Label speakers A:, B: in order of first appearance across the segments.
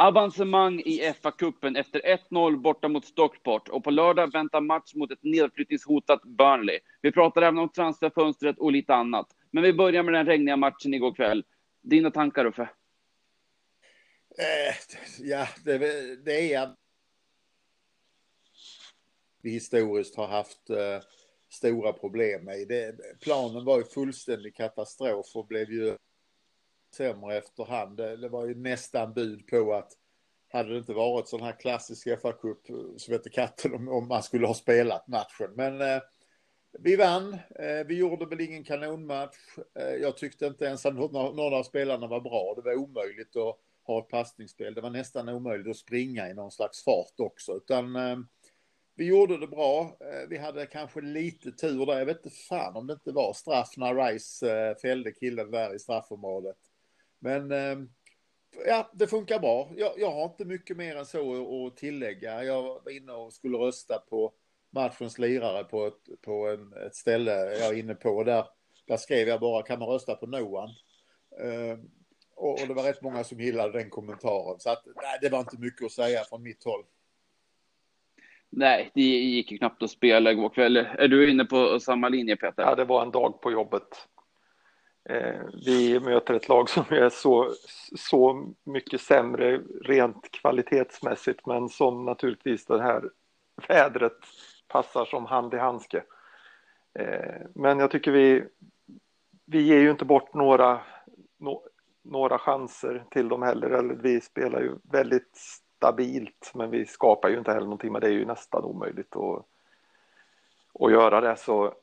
A: Avancemang i FA-cupen efter 1-0 borta mot Stockport och på lördag väntar match mot ett nedflyttningshotat Burnley. Vi pratar även om transferfönstret och lite annat. Men vi börjar med den regniga matchen igår kväll. Dina tankar Uffe?
B: Eh, ja, det, det är vi historiskt har haft eh, stora problem med. Det, planen var ju fullständig katastrof och blev ju sämre efterhand. Det, det var ju nästan bud på att hade det inte varit sån här klassisk FA-cup så eh, som katten om, om, man skulle ha spelat matchen. Men eh, vi vann. Eh, vi gjorde väl ingen kanonmatch. Eh, jag tyckte inte ens att någon, av spelarna var bra. Det var omöjligt att ha ett passningsspel. Det var nästan omöjligt att springa i någon slags fart också. Utan eh, vi gjorde det bra. Eh, vi hade kanske lite tur där. Jag vet inte fan om det inte var straff när Rice eh, fällde killen där i straffområdet. Men eh, ja, det funkar bra. Jag, jag har inte mycket mer än så att tillägga. Jag var inne och skulle rösta på matchens lirare på ett, på en, ett ställe jag är inne på. Där, där skrev jag bara, kan man rösta på Noan? Uh, och, och, det var rätt många som gillade den kommentaren. Så att, nej, det var inte mycket att säga från mitt håll.
A: Nej, det gick ju knappt att spela igår kväll. Är du inne på samma linje Peter?
C: Ja, det var en dag på jobbet. Eh, vi möter ett lag som är så, så mycket sämre rent kvalitetsmässigt, men som naturligtvis det här vädret passar som hand i handske. Eh, men jag tycker vi, vi ger ju inte bort några, no, några chanser till dem heller. Eller vi spelar ju väldigt stabilt, men vi skapar ju inte heller någonting, men det är ju nästan omöjligt att, att göra det. Så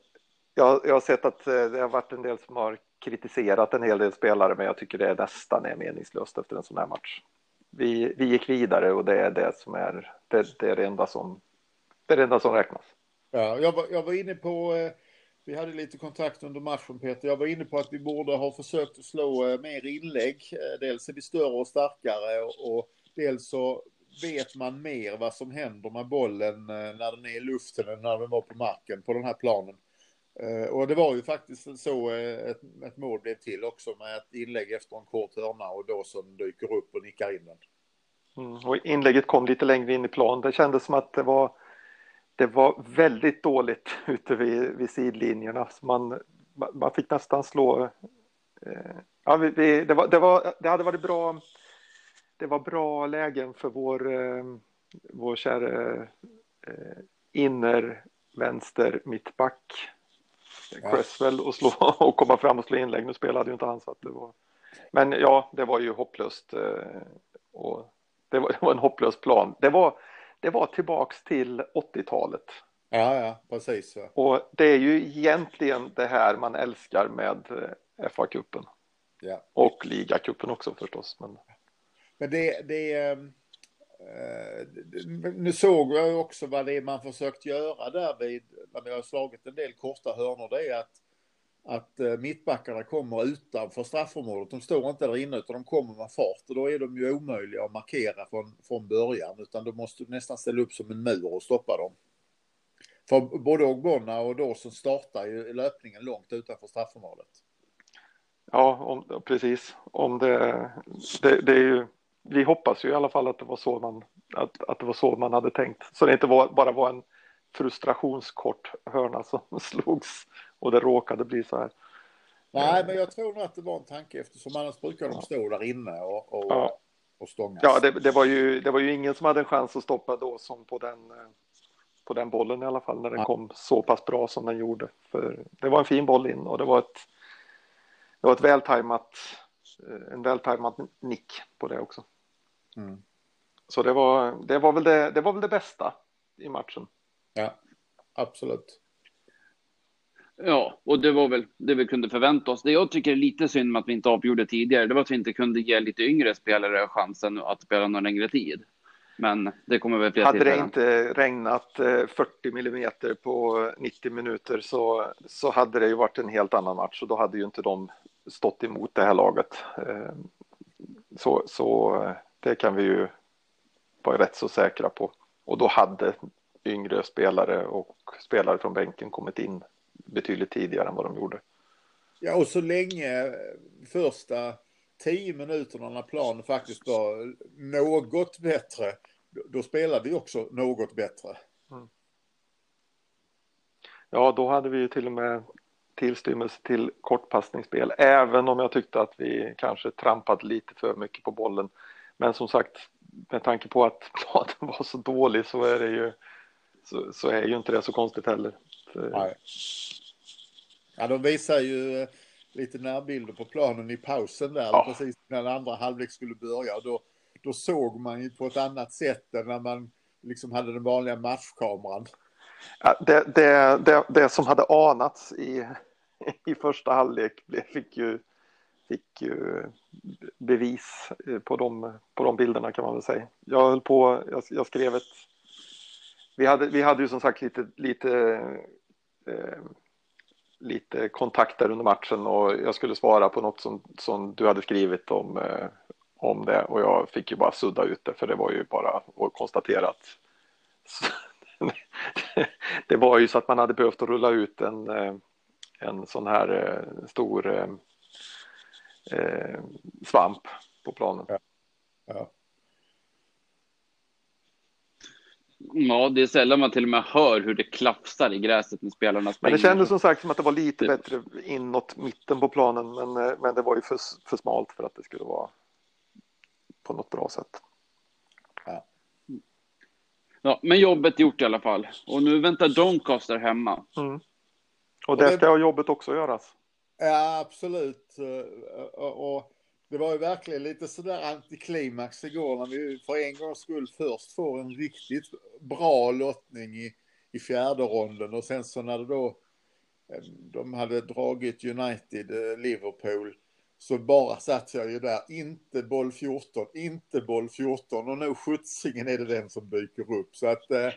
C: jag, jag har sett att eh, det har varit en del som har kritiserat en hel del spelare, men jag tycker det nästan är meningslöst efter en sån här match. Vi, vi gick vidare och det är det som är det, det, är det enda som det är det enda som räknas.
B: Ja, jag, var, jag var inne på, eh, vi hade lite kontakt under matchen Peter, jag var inne på att vi borde ha försökt att slå eh, mer inlägg. Eh, dels är vi större och starkare och, och dels så vet man mer vad som händer med bollen eh, när den är i luften än när den var på marken på den här planen. Eh, och det var ju faktiskt så eh, ett, ett mål blev till också med ett inlägg efter en kort hörna och då som dyker upp och nickar in den.
C: Mm, och inlägget kom lite längre in i plan. Det kändes som att det var det var väldigt dåligt ute vid, vid sidlinjerna. Så man, man fick nästan slå... Eh, ja, vi, vi, det, var, det, var, det hade varit bra. Det var bra lägen för vår, eh, vår kära eh, inner vänster mittback Cresswell och, slå, och komma fram och slå inlägg. Nu spelade ju inte han så att det var... Men ja, det var ju hopplöst. Eh, och det var, det var en hopplös plan. Det var, det var tillbaks till 80-talet.
B: Ja, ja, precis. Ja.
C: Och det är ju egentligen det här man älskar med eh, FA-cupen.
B: Ja.
C: Och ligacupen också förstås. Men,
B: men det, det äh, Eh, nu såg jag också vad det är man försökt göra där vid, när vi har slagit en del korta hörnor. Det är att att eh, mittbackarna kommer utanför straffområdet. De står inte där inne utan de kommer med fart och då är de ju omöjliga att markera från, från början utan då måste du nästan ställa upp som en mur och stoppa dem. För både Ogbonna och Dawson startar ju löpningen långt utanför straffområdet.
C: Ja, om, precis. Om det, det, det, är ju, vi hoppas ju i alla fall att det var så man, att, att det var så man hade tänkt. Så det inte var, bara var en frustrationskort hörna som slogs och det råkade bli så här.
B: Nej, men jag tror nog att det var en tanke eftersom annars brukar de stå där inne och, och, ja. och stångas.
C: Ja, det, det, var ju, det var ju ingen som hade en chans att stoppa då som på den, på den bollen i alla fall när den ja. kom så pass bra som den gjorde. För det var en fin boll in och det var ett, det var ett vältajmat, en vältajmat nick på det också. Mm. Så det var, det, var väl det, det var väl det bästa i matchen.
B: Ja, absolut.
A: Ja, och det var väl det vi kunde förvänta oss. Det jag tycker är lite synd med att vi inte avgjorde tidigare, det var att vi inte kunde ge lite yngre spelare chansen att spela någon längre tid. Men det kommer väl fler
C: Hade det inte regnat 40 eh, millimeter på 90 minuter så, så hade det ju varit en helt annan match och då hade ju inte de stått emot det här laget. Eh, så, så det kan vi ju vara rätt så säkra på. Och då hade yngre spelare och spelare från bänken kommit in betydligt tidigare än vad de gjorde.
B: Ja, och så länge första tio minuterna när planen faktiskt var något bättre, då spelade vi också något bättre. Mm.
C: Ja, då hade vi ju till och med tillstymmelse till kortpassningsspel, även om jag tyckte att vi kanske trampade lite för mycket på bollen. Men som sagt, med tanke på att planen var så dålig så är det ju så, så är ju inte det så konstigt heller.
B: Nej. Ja, de visar ju eh, lite närbilder på planen i pausen där, ja. precis när andra halvlek skulle börja. Då, då såg man ju på ett annat sätt än när man liksom hade den vanliga matchkameran.
C: Ja, det, det, det, det som hade anats i, i första halvlek fick ju, fick ju bevis eh, på de, på de bilderna kan man väl säga. Jag höll på, jag, jag skrev ett... Vi hade, vi hade ju som sagt lite, lite eh, lite kontakter under matchen och jag skulle svara på något som, som du hade skrivit om, eh, om det och jag fick ju bara sudda ut det för det var ju bara att konstatera att det var ju så att man hade behövt rulla ut en, eh, en sån här eh, stor eh, eh, svamp på planen. Ja. Ja.
A: Ja, det är sällan man till och med hör hur det klafsar i gräset när spelarna
C: springer. Men det kändes som sagt som att det var lite bättre inåt mitten på planen, men, eh, men det var ju för, för smalt för att det skulle vara på något bra sätt.
A: Ja. ja men jobbet gjort i alla fall. Och nu väntar Doncaster hemma. Mm.
C: Och det ska jobbet också göras.
B: Ja, absolut. Eh, eh, eh, och det var ju verkligen lite sådär antiklimax igår när vi för en gångs skull först får en riktigt bra lottning i, i fjärde ronden och sen så när det då de hade dragit United-Liverpool, så bara satt jag ju där, inte boll 14, inte boll 14 och nu skjutsingen är det den som dyker upp. Så att eh,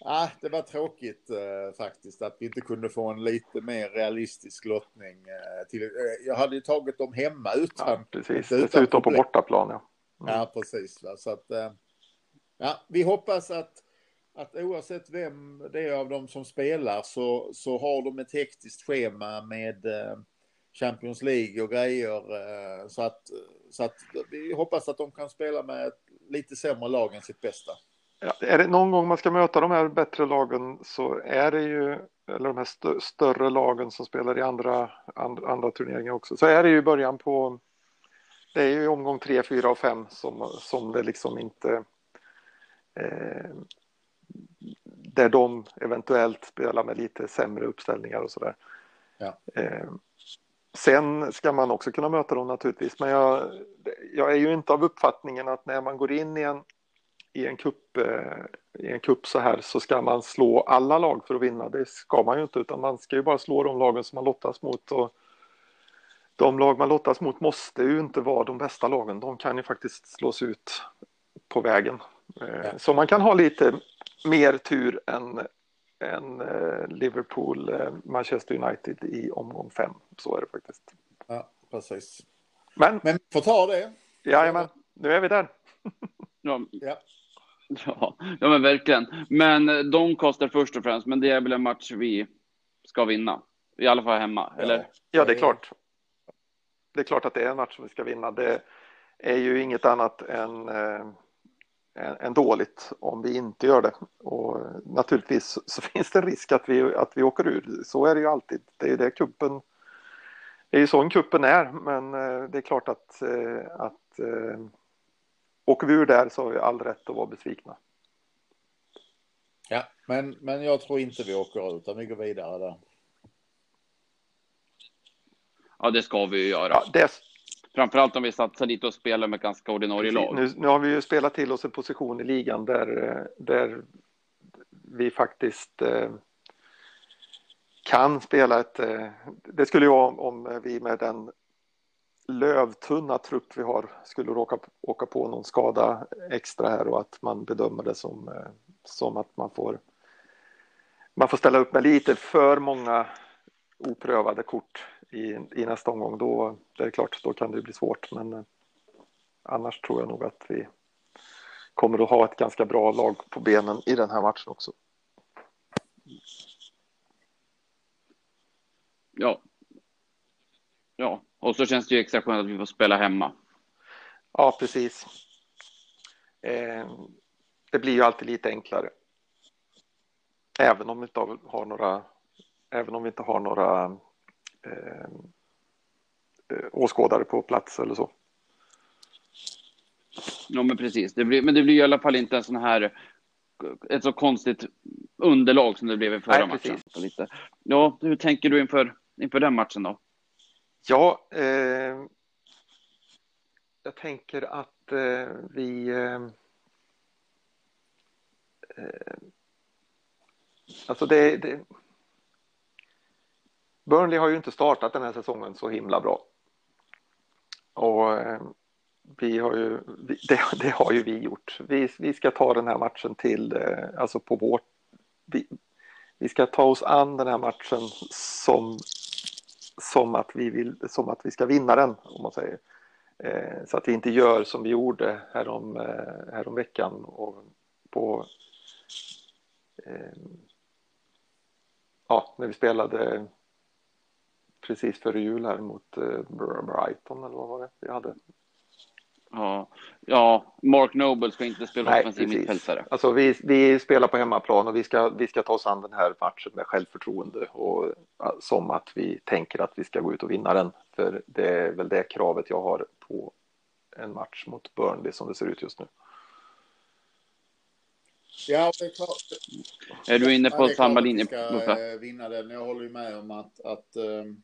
B: Ah, det var tråkigt eh, faktiskt att vi inte kunde få en lite mer realistisk lottning. Eh, till, eh, jag hade ju tagit dem hemma utan... Ja,
C: precis. Utan Dessutom på bortaplan, ja.
B: Mm. Ja, precis. Va? Så att, eh, ja, vi hoppas att, att oavsett vem det är av dem som spelar så, så har de ett hektiskt schema med eh, Champions League och grejer. Eh, så, att, så att vi hoppas att de kan spela med ett lite sämre lag än sitt bästa.
C: Ja, är det någon gång man ska möta de här bättre lagen så är det ju, eller de här st större lagen som spelar i andra, andra, andra turneringar också, så är det ju början på, det är ju omgång 3, 4 och 5 som, som det liksom inte, eh, där de eventuellt spelar med lite sämre uppställningar och sådär. Ja. Eh, sen ska man också kunna möta dem naturligtvis, men jag, jag är ju inte av uppfattningen att när man går in i en i en kupp eh, i en kupp så här så ska man slå alla lag för att vinna. Det ska man ju inte utan man ska ju bara slå de lagen som man lottas mot. Och de lag man lottas mot måste ju inte vara de bästa lagen. De kan ju faktiskt slås ut på vägen. Eh, så man kan ha lite mer tur än, än eh, Liverpool, Manchester United i omgång fem. Så är det faktiskt.
B: Ja, precis. Men, Men får ta det.
C: Jajamän, nu är vi där.
A: ja. ja. Ja, men verkligen. Men eh, de kostar först och främst, men det är väl en match vi ska vinna. I alla fall hemma, ja. eller?
C: Ja, det är klart. Det är klart att det är en match som vi ska vinna. Det är ju inget annat än, äh, än dåligt om vi inte gör det. Och naturligtvis så finns det en risk att vi, att vi åker ur. Så är det ju alltid. Det är ju det kuppen det är ju så en kuppen är, men det är klart att, att åker vi ur där så har vi all rätt att vara besvikna.
B: Ja, men, men jag tror inte vi åker ut, utan vi går vidare där.
A: Ja, det ska vi ju göra. Ja, det... Framförallt om vi satsar lite och spelar med ganska ordinarie lag.
C: Nu, nu har vi ju spelat till oss en position i ligan där, där vi faktiskt eh, kan spela ett... Eh, det skulle ju vara om vi med den lövtunna trupp vi har skulle råka åka på någon skada extra här och att man bedömer det som, eh, som att man får man får ställa upp med lite för många oprövade kort i, i nästa omgång. Då det är klart, då kan det bli svårt. Men eh, annars tror jag nog att vi kommer att ha ett ganska bra lag på benen i den här matchen också.
A: Ja. Och så känns det ju extra skönt att vi får spela hemma.
C: Ja, precis. Eh, det blir ju alltid lite enklare. Även om vi inte har några, även om vi inte har några eh, eh åskådare på plats eller så.
A: Ja, men precis. Det blir, men det blir i alla fall inte en sån här ett så konstigt underlag som det blev i förra Nej, matchen. Lite. Ja, hur tänker du inför, inför den matchen då?
C: Ja, eh, jag tänker att eh, vi eh, eh, Alltså det, det, Burnley har ju inte startat den här säsongen så himla bra. Och eh, vi har ju, det, det, har ju vi gjort. Vi, vi ska ta den här matchen till, eh, alltså på vårt... Vi, vi ska ta oss an den här matchen som, som, att, vi vill, som att vi ska vinna den, om man säger. Eh, så att vi inte gör som vi gjorde härom, eh, härom veckan och på... Eh, ja, när vi spelade precis före jul här mot eh, Brighton eller vad var det vi hade?
A: Ja, ja Mark Noble ska inte spela Nej, offensiv mittfältare.
C: Alltså vi, vi spelar på hemmaplan och vi ska, vi ska ta oss an den här matchen med självförtroende och som att vi tänker att vi ska gå ut och vinna den. För det är väl det kravet jag har på en match mot Burnley som det ser ut just nu.
B: Ja, det är klart.
A: Är du inne på ja, samma linje?
B: Vi ska eh, vinna den. Jag håller ju med om att, att um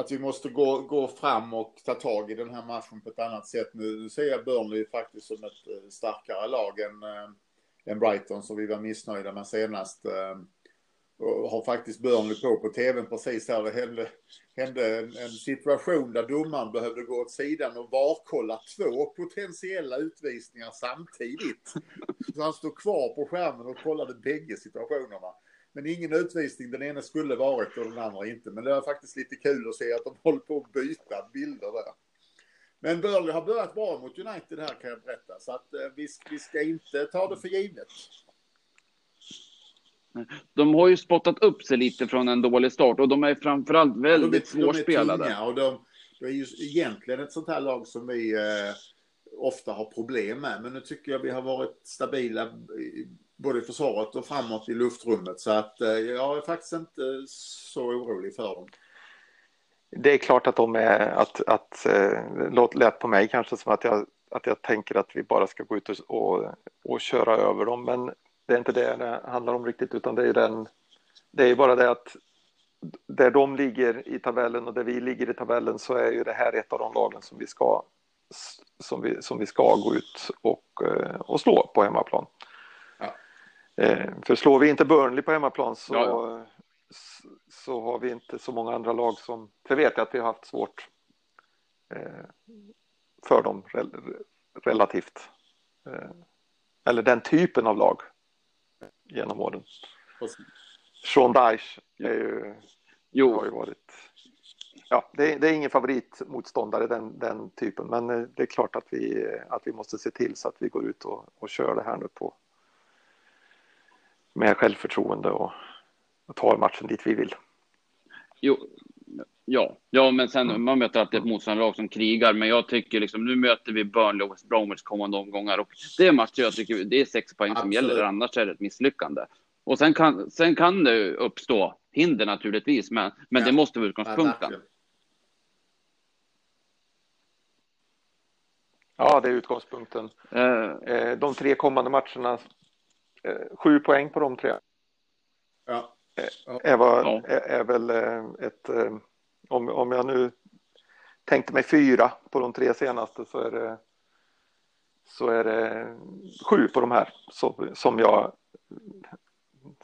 B: att vi måste gå, gå fram och ta tag i den här matchen på ett annat sätt. Nu ser jag Burnley faktiskt som ett eh, starkare lag än, äh, än Brighton som vi var missnöjda med senast. Äh, och har faktiskt Burnley på på tvn precis här. Det hände, hände en, en, situation där domaren behövde gå åt sidan och varkolla två potentiella utvisningar samtidigt. Så han stod kvar på skärmen och kollade bägge situationerna. Men ingen utvisning. Den ena skulle varit och den andra inte. Men det är faktiskt lite kul att se att de håller på att byta bilder där. Men Burnley har börjat bra mot United här kan jag berätta. Så att eh, vi, vi ska inte ta det för givet.
A: De har ju spottat upp sig lite från en dålig start och de är framförallt väldigt ja, svårspelade. De är
B: och de, det är ju egentligen ett sånt här lag som vi eh, ofta har problem med. Men nu tycker jag vi har varit stabila både i försvaret och framåt i luftrummet. Så att eh, jag är faktiskt inte så orolig för dem.
C: Det är klart att de är, att, att eh, låt lät på mig kanske som att jag, att jag tänker att vi bara ska gå ut och, och, och köra över dem. Men det är inte det det handlar om riktigt utan det är den, det är bara det att där de ligger i tabellen och där vi ligger i tabellen så är ju det här ett av de lagen som vi ska som vi, som vi ska gå ut och, eh, och slå på hemmaplan. Eh, för slår vi inte Burnley på hemmaplan så, ja, ja. så har vi inte så många andra lag som... För vet jag att vi har haft svårt eh, för dem relativt. Eh, eller den typen av lag genom åren. Sean Dyche är ju, jo. har ju varit... Ja, det är, det är ingen favoritmotståndare den, den typen, men det är klart att vi, att vi måste se till så att vi går ut och, och kör det här nu på, med självförtroende och, och tar matchen dit vi vill.
A: Jo, ja, ja, men sen mm. man möter alltid ett motståndarlag som krigar, men jag tycker liksom nu möter vi Burnley och West Bromwich kommande omgångar och det är matcher jag tycker det är sex poäng som Absolut. gäller, annars är det ett misslyckande. Och sen kan, sen kan det uppstå hinder naturligtvis, men, men ja. det måste vara utgångspunkten.
C: Ja, det är utgångspunkten. Uh, de tre kommande matcherna sju poäng på de tre. Ja. Eh, är, var, ja. är, är, väl eh, ett, om, om jag nu tänkte mig fyra på de tre senaste så är det, så är det sju på de här så, som jag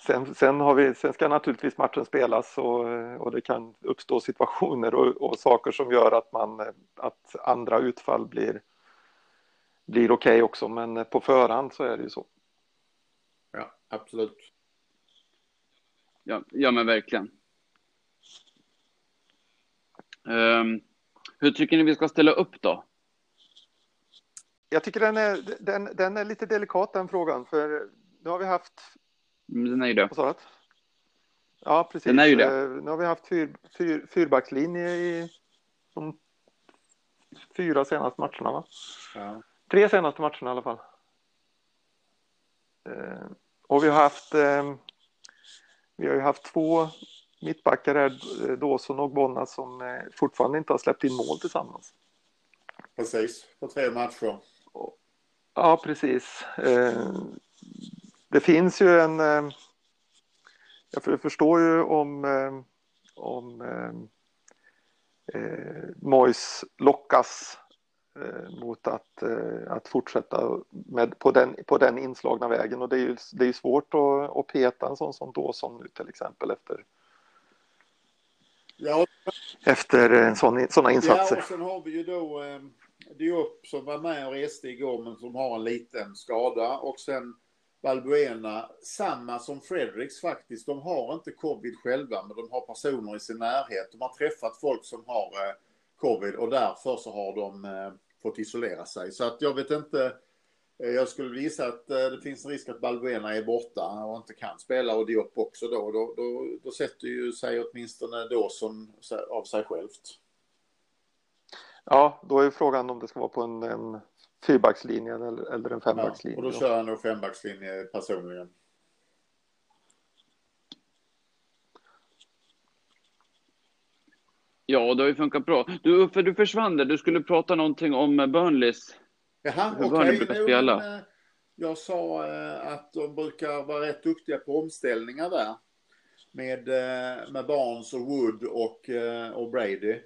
C: Sen, sen, har vi, sen ska naturligtvis matchen spelas och, och det kan uppstå situationer och, och, saker som gör att, man, att andra utfall blir, blir okej okay också. Men på förhand så är det ju så
B: absolut.
A: Ja, ja men verkligen. Um, hur tycker ni vi ska ställa upp då?
C: Jag tycker den är, den, den är lite delikat den frågan, för nu har vi haft...
A: Mm, den är ju det.
C: Vad? Ja, precis. Den är ju det. Eh, nu har vi haft fyr, fyr, fyrbackslinje i, de fyra senaste matcherna va?
B: Ja.
C: Tre senaste matcherna i alla fall. Eh, och vi har haft eh, vi har ju haft två mittbackar här, eh, Dawson och Bonna, som eh, fortfarande inte har släppt in mål tillsammans.
B: Precis, på tre matcher.
C: Ja, precis. Eh, det finns ju en... Eh, jag förstår ju om, eh, om Mois lockas mot att, att fortsätta med, på, den, på den inslagna vägen och det är ju, det är svårt att, att peta en sån som Dawson nu till exempel efter
B: ja.
C: efter en sån, sådana insatser.
B: Ja, och sen har vi ju då Diop som var med och reste igår men som har en liten skada och sen Balbuena, samma som Fredericks faktiskt. De har inte covid själva men de har personer i sin närhet. De har träffat folk som har eh, covid och därför så har de eh, fått isolera sig. Så att jag vet inte. Eh, jag skulle visa att det finns en risk att Balbuena är borta och inte kan spela och Diop också då. Då, då, då sätter ju sig åtminstone då som av sig självt.
C: Ja, då är frågan om det ska vara på en, en fyrbackslinje eller, eller en fembackslinje.
B: Ja, och då kör jag nog fembackslinje personligen.
A: Ja, det har ju funkat bra. Du Uffe, du försvann där. Du skulle prata någonting om Burnleys.
B: Jaha,
A: hur okay. Burnley brukar spela.
B: Men, eh, jag sa eh, att de brukar vara rätt duktiga på omställningar där. Med, eh, med Barnes och Wood och, och Brady.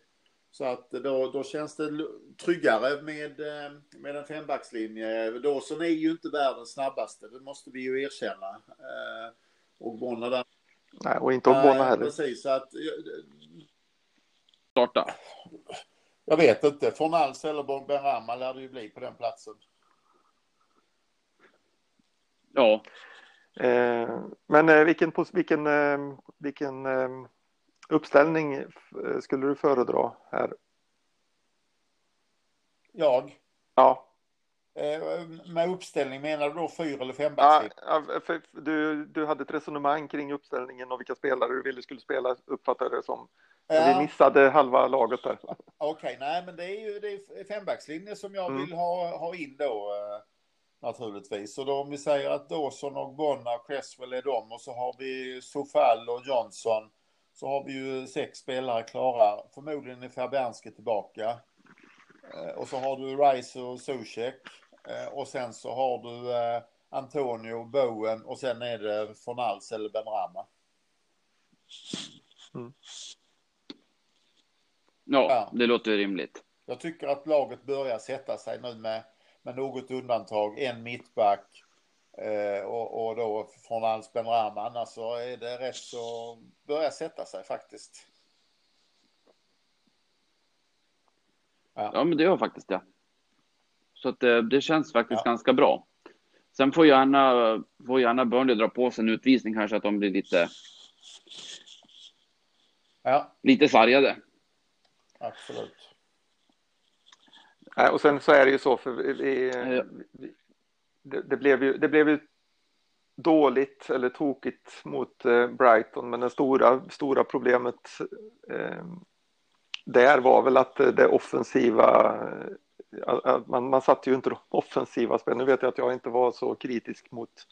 B: Så att då, då känns det tryggare med, eh, med en fembackslinje. Dawson är ju inte världens snabbaste, det måste vi ju erkänna. Eh, och Bonna där.
C: Nej, och inte om Bonna heller.
B: Precis, så att...
A: Starta.
B: Jag vet inte, från Alls eller Benrahma lär det ju bli på den platsen.
A: Ja.
C: Eh, men vilken, vilken, vilken uppställning eh, skulle du föredra här?
B: Jag?
C: Ja.
B: Eh, med uppställning menar du då fyra eller fembackslinje?
C: Ja, du, du hade ett resonemang kring uppställningen och vilka spelare du ville skulle spela, uppfattade det som. Ja. Vi missade halva laget där.
B: Okej, okay, nej men det är ju det är fembackslinje som jag mm. vill ha, ha in då eh, naturligtvis. Och då om vi säger att Dawson och Bonna och Cresswell är de och så har vi Sofall och Johnson så har vi ju sex spelare klara. Förmodligen är Fabianski tillbaka. Eh, och så har du Rice och Zuzek. Eh, och sen så har du eh, Antonio, Bowen och sen är det Fornals eller Benrama.
A: Mm. Ja, ja, det låter rimligt.
B: Jag tycker att laget börjar sätta sig nu med, med något undantag. En mittback, Eh, och, och, då från Alls Ben Rama, annars så är det rätt så börjar sätta sig faktiskt.
A: Ja, ja men det gör faktiskt det. Så att det, det känns faktiskt ja. ganska bra. Sen får gärna, får gärna Burnley dra på sig en utvisning kanske att de blir lite
B: ja.
A: lite sargade.
B: Absolut.
C: och sen så är det ju så för vi, vi, det, det, blev ju, det blev ju dåligt eller tokigt mot eh, Brighton, men det stora, stora problemet eh, där var väl att det offensiva, eh, man, man satte ju inte de offensiva spelen. Nu vet jag att jag inte var så kritisk mot,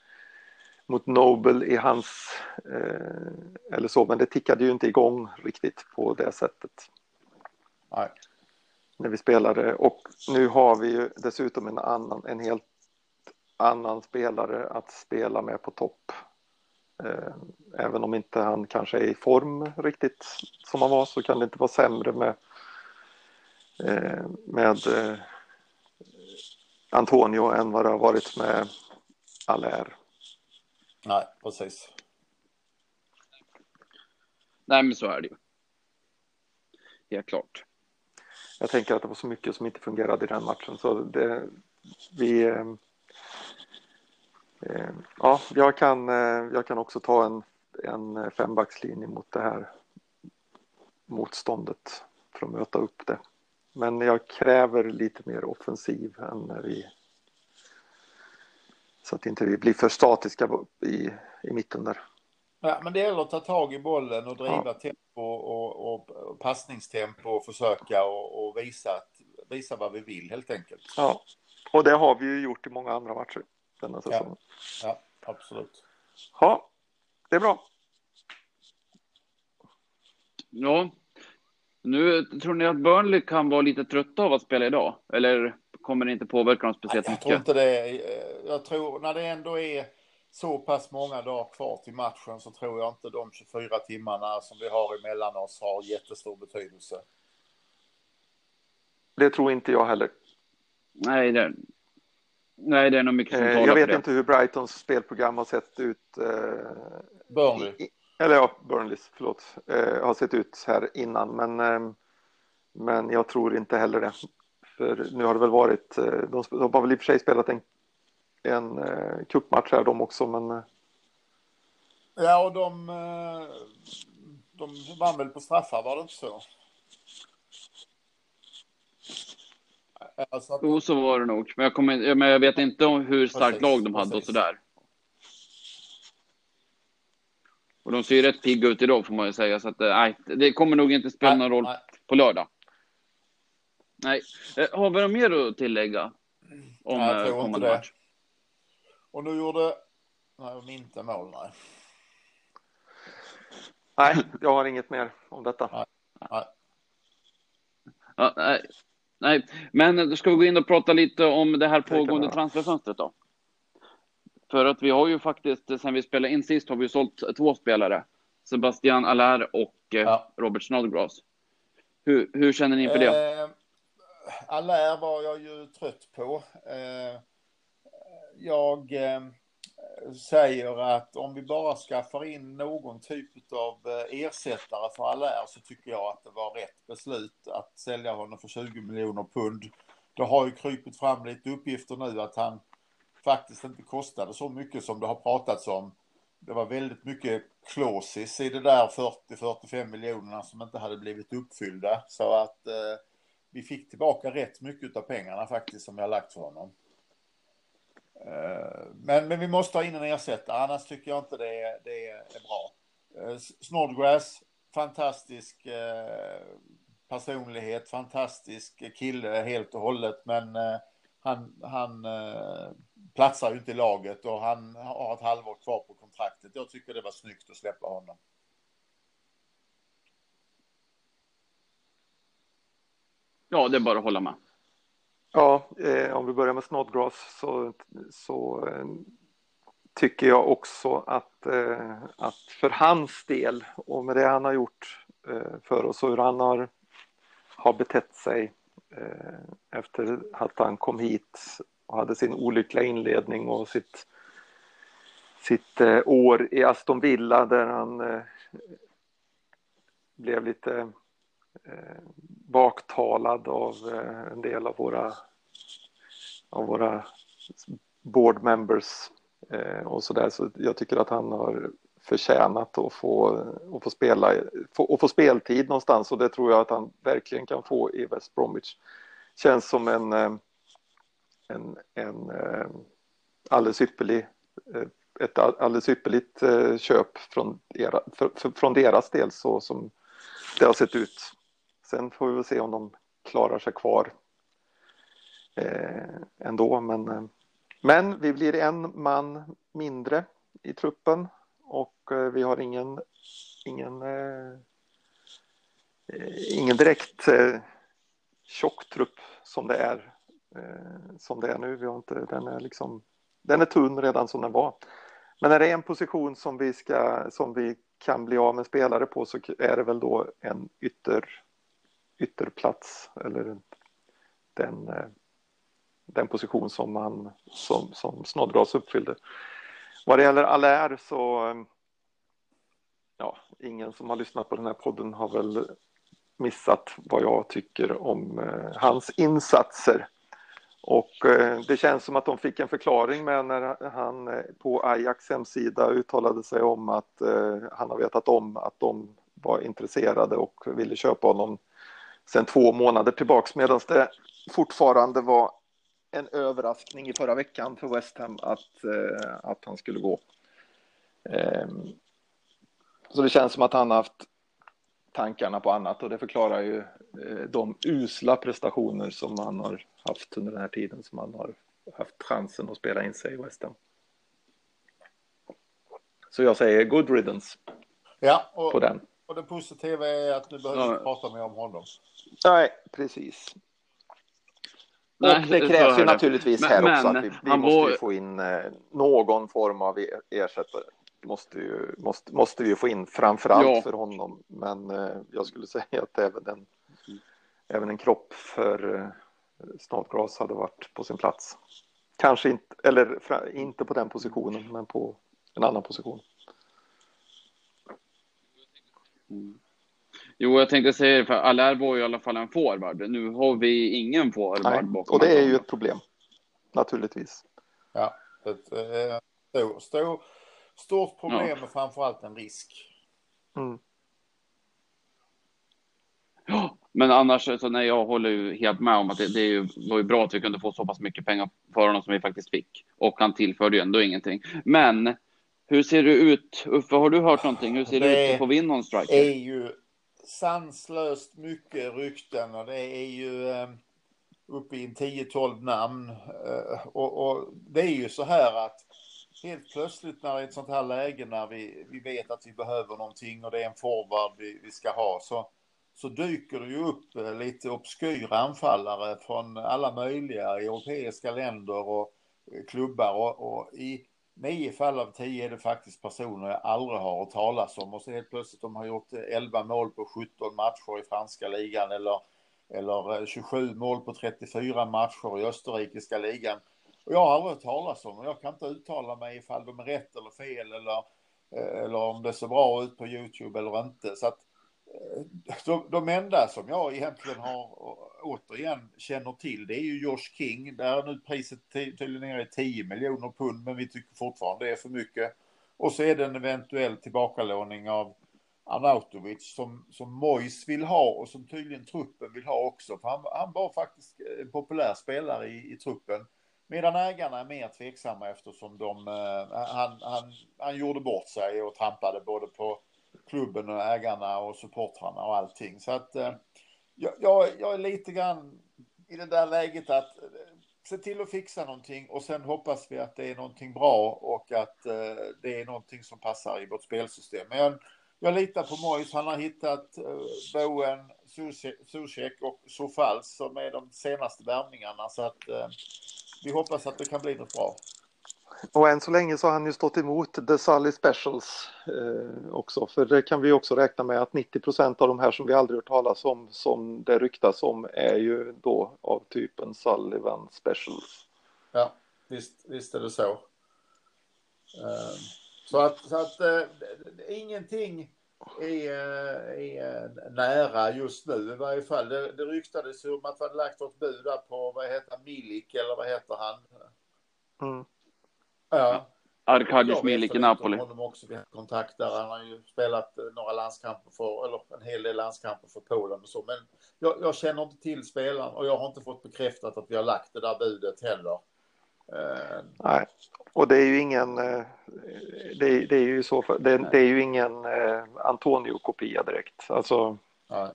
C: mot Nobel i hans, eh, eller så, men det tickade ju inte igång riktigt på det sättet.
B: Nej.
C: När vi spelade och nu har vi ju dessutom en annan, en helt annan spelare att spela med på topp. Eh, även om inte han kanske är i form riktigt som han var så kan det inte vara sämre med, eh, med eh, Antonio än vad det har varit med Allaire.
B: Nej, precis.
A: Nej, men så är det ju. Helt klart.
C: Jag tänker att det var så mycket som inte fungerade i den matchen så det, vi Eh, ja, jag kan, eh, jag kan också ta en, en fembackslinje mot det här motståndet för att möta upp det. Men jag kräver lite mer offensiv än när vi så att inte vi blir för statiska i, i mitten där.
B: Ja, men det gäller att ta tag i bollen och driva ja. tempo och, och passningstempo och försöka och, och visa, att, visa vad vi vill helt enkelt.
C: Ja, och det har vi ju gjort i många andra matcher denna säsongen.
B: Ja, ja absolut.
C: Ja, det är bra.
A: Ja, nu tror ni att Burnley kan vara lite trötta av att spela idag? Eller kommer det inte påverka dem speciellt
B: jag
A: mycket?
B: tror inte det. Jag tror när det ändå är så pass många dagar kvar till matchen så tror jag inte de 24 timmarna som vi har emellan oss har jättestor betydelse.
C: Det tror inte jag heller.
A: Nej, det, nej, det är nog mycket som
C: Eh,
A: talar
C: jag vet inte hur Brightons spelprogram har sett ut. Eh,
B: Burnley.
C: i- eller ja, Burnleys, förlåt, eh, har sett ut här innan. Men, eh, men jag tror inte heller det. För nu har det väl varit, de, de har väl i och för sig spelat en, en eh, cupmatch här de också, men
B: Ja, och de, de vann väl på straffar, var det inte så? Alltså att,
A: Jo, så var det nog. Men jag, kommer, men jag vet inte om hur starkt lag de hade och
B: precis.
A: sådär. Och de ser ju rätt pigga ut idag får man ju säga. Så att, eh, nej, det kommer nog inte spela någon roll
B: nej.
A: på lördag. Nej. Eh, Har vi något mer att tillägga? Om
B: Nej, jag
A: eh,
B: tror inte det.
A: match?
B: Och nu gjorde nej, de inte mål, nej.
C: nej, jag har inget mer om detta.
B: nej.
A: Ja, nej. Nej, men då ska vi gå in och prata lite om det här pågående transferfönstret då. För att vi har ju faktiskt, sen vi spelade in sist, har vi sålt två spelare. Sebastian Allaire och eh,
B: Ja.
A: Robert Snodgrass. Hur, hur känner ni inför det?
B: Eh, Allaire var jag ju trött på. Eh, jag eh, säger att om vi bara skaffar in någon typ av eh, ersättare för Allaire så tycker jag att det var rätt beslut att sälja honom för 20 miljoner pund. Det har ju krypit fram lite uppgifter nu att han faktiskt inte kostade så mycket som det har pratats om. Det var väldigt mycket klåsis i det där 40-45 miljonerna som inte hade blivit uppfyllda. Så att eh, vi fick tillbaka rätt mycket av pengarna faktiskt som jag lagt för honom. Eh, men, men vi måste ha in en ersättare, annars tycker jag inte det, är- det är bra. Eh, Snodgrass, fantastisk eh, personlighet, fantastisk kille helt och hållet, men han, han platsar ju inte i laget och han har ett halvår kvar på kontraktet. Jag tycker det var snyggt att släppa honom.
A: Ja, det är bara att hålla med.
C: Ja, eh, om vi börjar med Snodgrass så, så eh, tycker jag också att, eh, att för hans del och med det han har gjort eh, för oss och hur han har, har betett sig eh, efter att han kom hit och hade sin olyckliga inledning och sitt, sitt eh, år i Aston Villa där han eh, blev lite Eh, baktalad av eh, en del av våra, av våra board members eh, och så där. Så jag tycker att han har förtjänat att få, att få spela få, att få speltid någonstans och det tror jag att han verkligen kan få i West Bromwich. Känns som en, eh, en, en eh, alldeles ypperlig ett alldeles ypperligt köp från, era, för, för, från deras del så som det har sett ut. Sen får vi väl se om de klarar sig kvar eh, ändå. Men, eh, men vi blir en man mindre i truppen och eh, vi har ingen, ingen, eh, ingen direkt eh, tjock trupp som det är eh, som det är nu. Vi har inte, den, är liksom, den är tunn redan som den var. Men är det en position som vi, ska, som vi kan bli av med spelare på så är det väl då en ytter, ytterplats eller den, eh, den position som, man, som, som Snodgrass uppfyllde. Vad det gäller Allaire så eh, ja, ingen som har lyssnat på den här podden har väl missat vad jag tycker om eh, hans insatser. Och eh, det känns som att de fick en förklaring med när han eh, på Ajax hemsida uttalade sig om att eh, han har vetat om att de var intresserade och ville köpa honom sedan två månader tillbaks medan det fortfarande var en överraskning i förra veckan för West Ham att, eh, att han skulle gå. Ehm, så det känns som att han har haft tankarna på annat och det förklarar ju eh, de usla prestationer som man har haft under den här tiden som man har haft chansen att spela in sig i West Ham. Så jag säger good riddance
B: Ja, och,
C: på den.
B: Och det positiva är att nu behöver vi
A: Ja.
B: inte prata mer om honom.
C: Nej, precis.
A: Nej,
C: och det krävs
A: är
C: ju
A: det.
C: naturligtvis
A: Men-
C: här
A: men
C: också att vi, vi måste
A: var-
C: ju få in eh, någon form av ersättare. Måste, ju, måste, måste vi få in framförallt
A: Ja.
C: för honom. Men eh, jag skulle säga att även en, även en kropp för eh, Snodgrass hade varit på sin plats. Kanske inte, eller fra, inte på den positionen, men på en annan position.
A: Jo, jag tänkte säga det, för Allaire var ju i alla fall en forward. Nu har vi ingen forward
C: Nej,
A: bakom.
C: och det är ju ett problem. Naturligtvis.
B: Ja, ett eh, stor, stor, stort problem och framförallt en risk.
C: Mm.
A: Ja, Men annars, så nej, jag håller ju helt med om att det, det är ju, var ju bra att vi kunde få så pass mycket pengar för honom som vi faktiskt fick. Och han tillförde ju ändå ingenting. Men hur ser det ut? Uffe, har du hört någonting? Hur ser det,
B: Det
A: ut? Får vi in någon striker?
B: är ju sanslöst mycket rykten och det är ju eh, uppe i en 10-12 namn. Eh, och, och det är ju så här att helt plötsligt när det är ett sånt här läge när vi, vi vet att vi behöver någonting och det är en forward vi, vi ska ha så, så dyker det ju upp eh, lite obskyra anfallare från alla möjliga europeiska länder och eh, klubbar och, och i nio fall av tio är det faktiskt personer jag aldrig har hört talas om och så helt plötsligt de har gjort 11 mål på 17 matcher i franska ligan eller, eller eh, 27 mål på 34 matcher i österrikiska ligan. Och jag har aldrig hört talas om och jag kan inte uttala mig ifall de är rätt eller fel eller, eh, eller om det ser bra ut på Youtube eller inte. Så att Eh, de, de enda som jag egentligen har eh, återigen känner till det är ju Josh King. Där är nu priset tydligen nere i 10 miljoner pund men vi tycker fortfarande det är för mycket. Och så är det en eventuell tillbakalåning av Arnautovic som, som Mois vill ha och som tydligen truppen vill ha också. För han, han var faktiskt en populär spelare i, i truppen. Medan ägarna är mer tveksamma eftersom de, eh, han, han, han gjorde bort sig och trampade både på klubben och ägarna och supportrarna och allting. Så att eh, jag, jag, är lite grann i det där läget att eh, se till att fixa någonting och sen hoppas vi att det är någonting bra och att eh, det är någonting som passar i vårt spelsystem. Men jag, jag litar på Mois. Han har hittat eh, Bowen, Zuzek och Sofals som är de senaste värvningarna. Så att eh, vi hoppas att det kan bli något bra.
C: Och än så länge så har han ju stått emot The Sully Specials eh, också. För det kan vi också räkna med att 90 procent av de här som vi aldrig hört talas om som det ryktas om är ju då av typen Sullivan Specials.
B: Ja, visst, visst är det så. Eh, Så att, så att eh, ingenting är, eh, är nära just nu i varje fall. Det, det ryktades om att hade lagt ett bud på, vad heter Milik eller vad heter han?
C: Mm.
B: Ja.
A: Arkadiusz
B: Jag vet
A: Milik i Napoli.
B: om honom också. Vi har kontakt där. Han har ju spelat eh, några landskamper för, eller en hel del landskamper för Polen och så. Men jag, jag känner inte till spelaren och jag har inte fått bekräftat att vi har lagt det där budet heller. Eh,
C: Nej, och det är ju ingen, eh, det, det är ju så, för, det, det är ju ingen Antonio-kopia direkt. Alltså,
B: ja.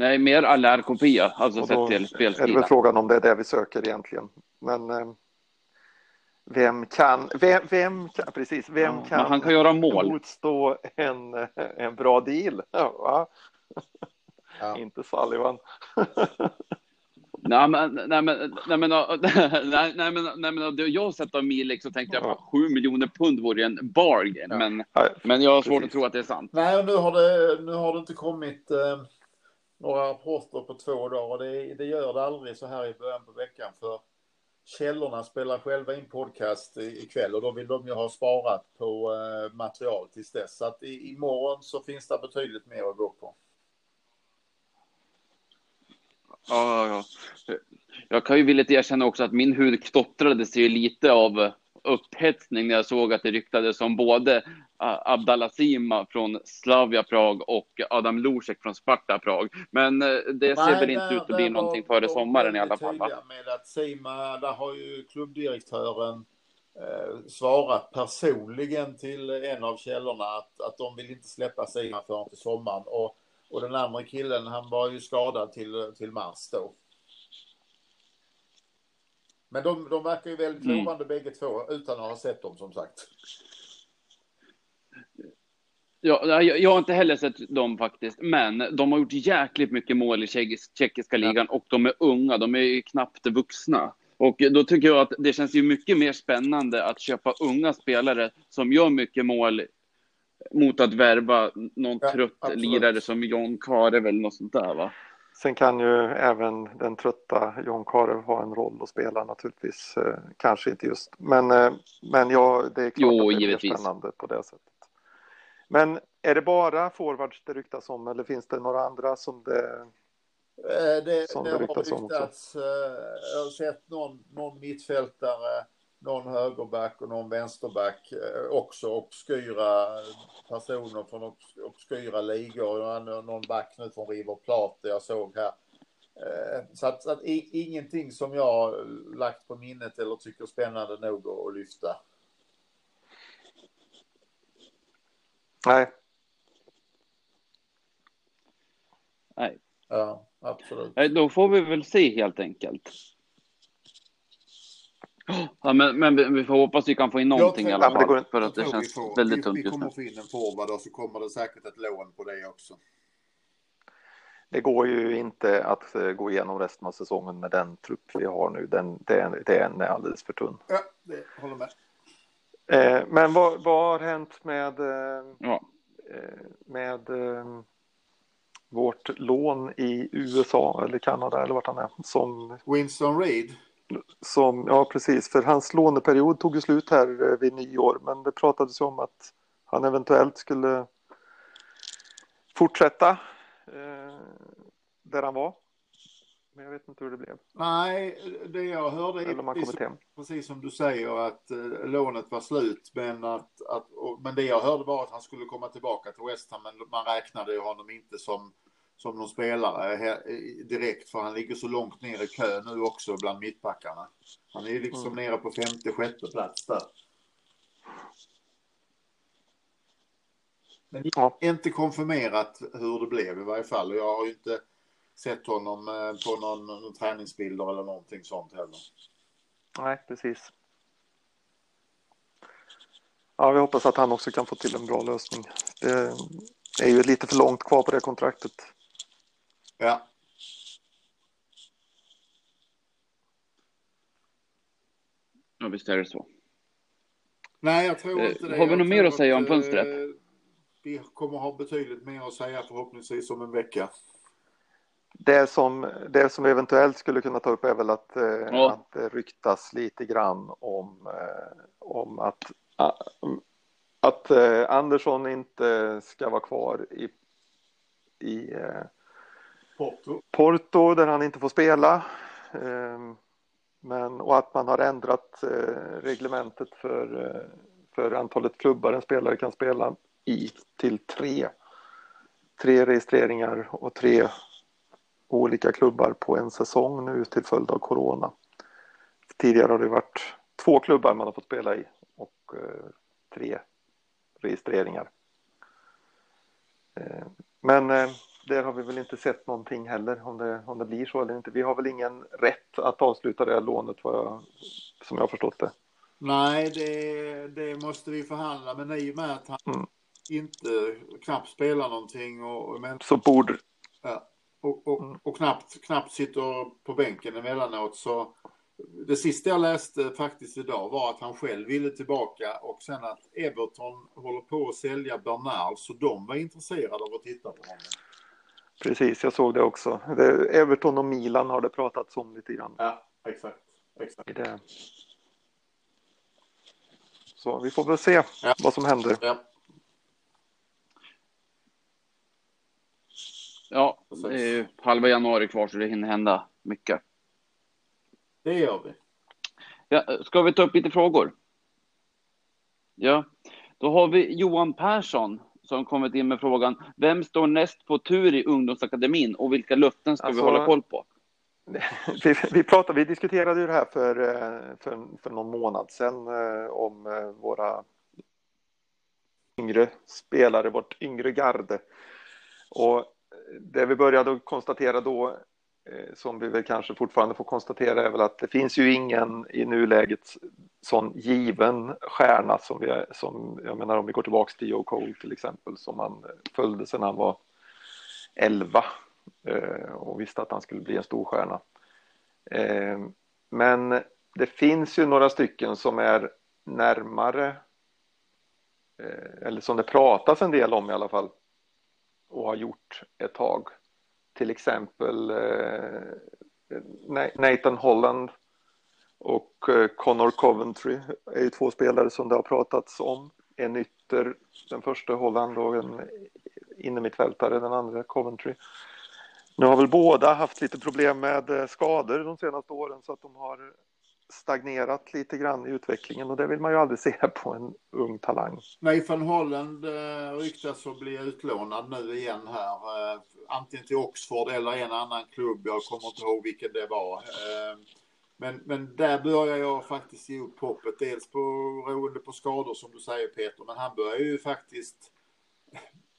A: Nej, mer Allaire-kopia, alltså sett till
C: är det väl frågan om det är det vi söker egentligen. Men eh, vem kan, vem, vem kan, precis, vem
A: Ja,
C: kan,
A: han kan göra mål.
C: motstå en, en bra deal? Ja,
B: Ja.
C: Inte Sullivan.
A: Nej men, nej men, nej men, nej, nej men, nej men det jag har sett av Milik så tänkte jag
C: Ja.
A: att 7 miljoner pund vore en bargain.
B: Ja.
A: Men, men jag har svårt
C: Precis.
A: att tro att det är sant.
B: Nej, och nu har det, nu har det inte kommit eh, några rapporter på två dagar. Och det, det gör det aldrig så här i början på veckan. För källorna spelar själva in podcast ikväll och då vill de ju ha sparat på eh, material tills dess. Så att i, imorgon så finns det betydligt mer att gå på.
A: Ja, ja, ja. Jag kan ju villigt erkänna också att min hud knottrade sig lite av upphetsning när jag såg att det ryktades om både Abdallah Sima från Slavia Prag och Adam Lusek från Sparta Prag. Men eh, det ser
B: Nej,
A: väl inte
B: där-
A: ut att bli någonting före sommaren i alla fall. Va?
B: med att Sima, där har ju klubbdirektören eh, svarat personligen till en av källorna att, att de vill inte släppa Simon förrän till sommaren. Och, och den andra killen, han var ju skadad till, till mars då. Men de, de verkar ju väldigt
A: Mm.
B: lovande bägge två utan att ha sett dem som sagt.
A: Ja, jag, jag har inte heller sett dem faktiskt, men de har gjort jäkligt mycket mål i tjeckisk, tjeckiska ligan och de är unga, de är ju knappt vuxna. Och då tycker jag att det känns ju mycket mer spännande att köpa unga spelare som gör mycket mål mot att värva någon
B: Ja,
A: trött
B: absolut.
A: lirare som John Karev eller något sånt där va?
C: Sen kan ju även den trötta John Karev ha en roll att spela naturligtvis. Eh, kanske inte just, men, eh, men ja, det är klart
A: Jo,
C: att det är
A: givetvis.
C: spännande på det sättet. Men är det bara forwards det ryktas om eller finns det några andra som det...
B: Eh, Det,
C: Som
B: det
C: det
B: har
C: ryktas om också.
B: ryktats, jag har sett någon, någon mittfältare, någon högerback och någon vänsterback, eh, också obskyra personer från obs- obskyra ligor. Någon back nu från River Plate jag såg här. Eh, Så att, så att ingenting som jag lagt på minnet eller tycker spännande nog att, lyfta.
C: Nej,
A: Nej.
B: Ja, absolut.
A: Då får vi väl se helt enkelt. Ja, men, men vi- vi får hoppas vi kan få in någonting i
B: tror-
A: alla
C: Ja, men det
A: fall,
C: går-
A: för att det känns
B: vi får-
A: väldigt
B: vi,
A: tunt
B: Vi
A: just
B: kommer
A: nu.
B: få in en forward och så kommer det säkert ett lån på det också.
C: det går ju inte att eh, gå igenom resten av säsongen med den trupp vi har nu. Den, den, den är alldeles för tunn.
B: Ja, det håller med.
C: Eh, men vad, vad har hänt med, eh,
A: Ja.
C: eh, med eh, vårt lån i USA eller Kanada eller vart han är? Som,
B: Winston Reed.
C: Som, ja precis, för hans låneperiod tog ju slut här eh, vid nyår, men det pratades ju om att han eventuellt skulle fortsätta eh, där han var. Men jag vet inte hur det blev,
B: Nej, det jag hörde är
C: hem.
B: precis som du säger att eh, lånet var slut. Men, att, att, och, men det jag hörde var att han skulle komma tillbaka till West Ham. Men man räknade ju honom inte som, som någon spelare här, i- direkt. För han ligger så långt ner i kö nu också bland mittbackarna. Han är liksom
C: Mm.
B: nere på femte, sjätte plats där. Men
C: Ja.
B: inte konfirmerat hur det blev i varje fall. Jag har ju inte sett honom eh, på någon, någon träningsbilder eller någonting sånt heller.
C: Nej, precis. Ja, vi hoppas att han också kan få till en bra lösning. Det är ju lite för långt kvar på det kontraktet.
B: Ja.
A: ja, visst är det så.
B: Nej, jag tror
A: Eh,
B: inte det.
A: har vi något mer att säga om
B: eh,
A: fönstret?
B: Vi kommer ha betydligt mer att säga förhoppningsvis om en vecka.
C: Det som, det som vi eventuellt skulle kunna ta upp är väl att, eh,
A: Ja.
C: att det ryktas lite grann om, om att, att Andersson inte ska vara kvar i, i
B: Porto.
C: Porto där han inte får spela. Ehm, men, och att man har ändrat eh, reglementet för, eh, för antalet klubbar en spelare kan spela i till tre. Tre registreringar och tre olika klubbar på en säsong nu till följd av corona. Tidigare har det varit två klubbar man har fått spela i och eh, tre registreringar. Ehm, men där har vi väl inte sett någonting heller om det, om det blir så eller inte. Vi har väl ingen rätt att avsluta det här lånet jag, som jag har förstått det.
B: Nej, det, det måste vi förhandla. Men i och med att han
C: Mm.
B: inte knappt spelar någonting och, men,
C: Så borde,
B: ja, och, och,
C: Mm.
B: och knappt, knappt sitter på bänken emellanåt så det sista jag läste faktiskt idag var att han själv ville tillbaka och sen att Everton håller på att sälja Bernard så de var intresserade av att titta på honom.
C: Precis, jag såg det också. Det, Everton och Milan har det pratats om lite grann.
B: Ja, exakt. exakt.
C: Det. Så vi får väl se
B: Ja.
C: vad som händer.
B: Ja,
A: Ja, det är ju halva januari kvar så det hinner hända mycket.
B: det gör vi.
A: Ja, ska vi ta upp lite frågor? Ja, då har vi Johan Persson som kommit in med frågan. Vem står näst på tur i ungdomsakademin och vilka löften ska
C: Alltså-
A: vi hålla koll på?
C: vi, vi, pratade, vi diskuterade ju det här för, för, för någon månad sedan om våra yngre spelare, vårt yngre garde. Och det vi började konstatera då, Eh, som vi väl kanske fortfarande får konstatera, är väl att det finns ju ingen i nuläget sån given stjärna som vi som jag menar om vi går tillbaks till Joe Cole till exempel som man följde sedan han var 11 eh, och visste att han skulle bli en stor stjärna. Eh, men det finns ju några stycken som är närmare eller som det pratas en del om i alla fall och har gjort ett tag. Till exempel eh, Nathan Holland och eh, Connor Coventry är ju två spelare som det har pratats om. En ytter, den första Holland och en innermittfältare, den andra Coventry. Nu har väl båda haft lite problem med eh, skador de senaste åren så att de har stagnerat lite grann i utvecklingen och det vill man ju aldrig se på en ung talang.
B: Nej, van Holland eh, ryktas att bli utlånad nu igen här. Eh, antingen till Oxford eller en annan klubb. Jag kommer inte ihåg vilken det var. Eh, men, men där börjar jag faktiskt ge upp hoppet. Dels beroende på skador som du säger Peter. Men han börjar ju faktiskt,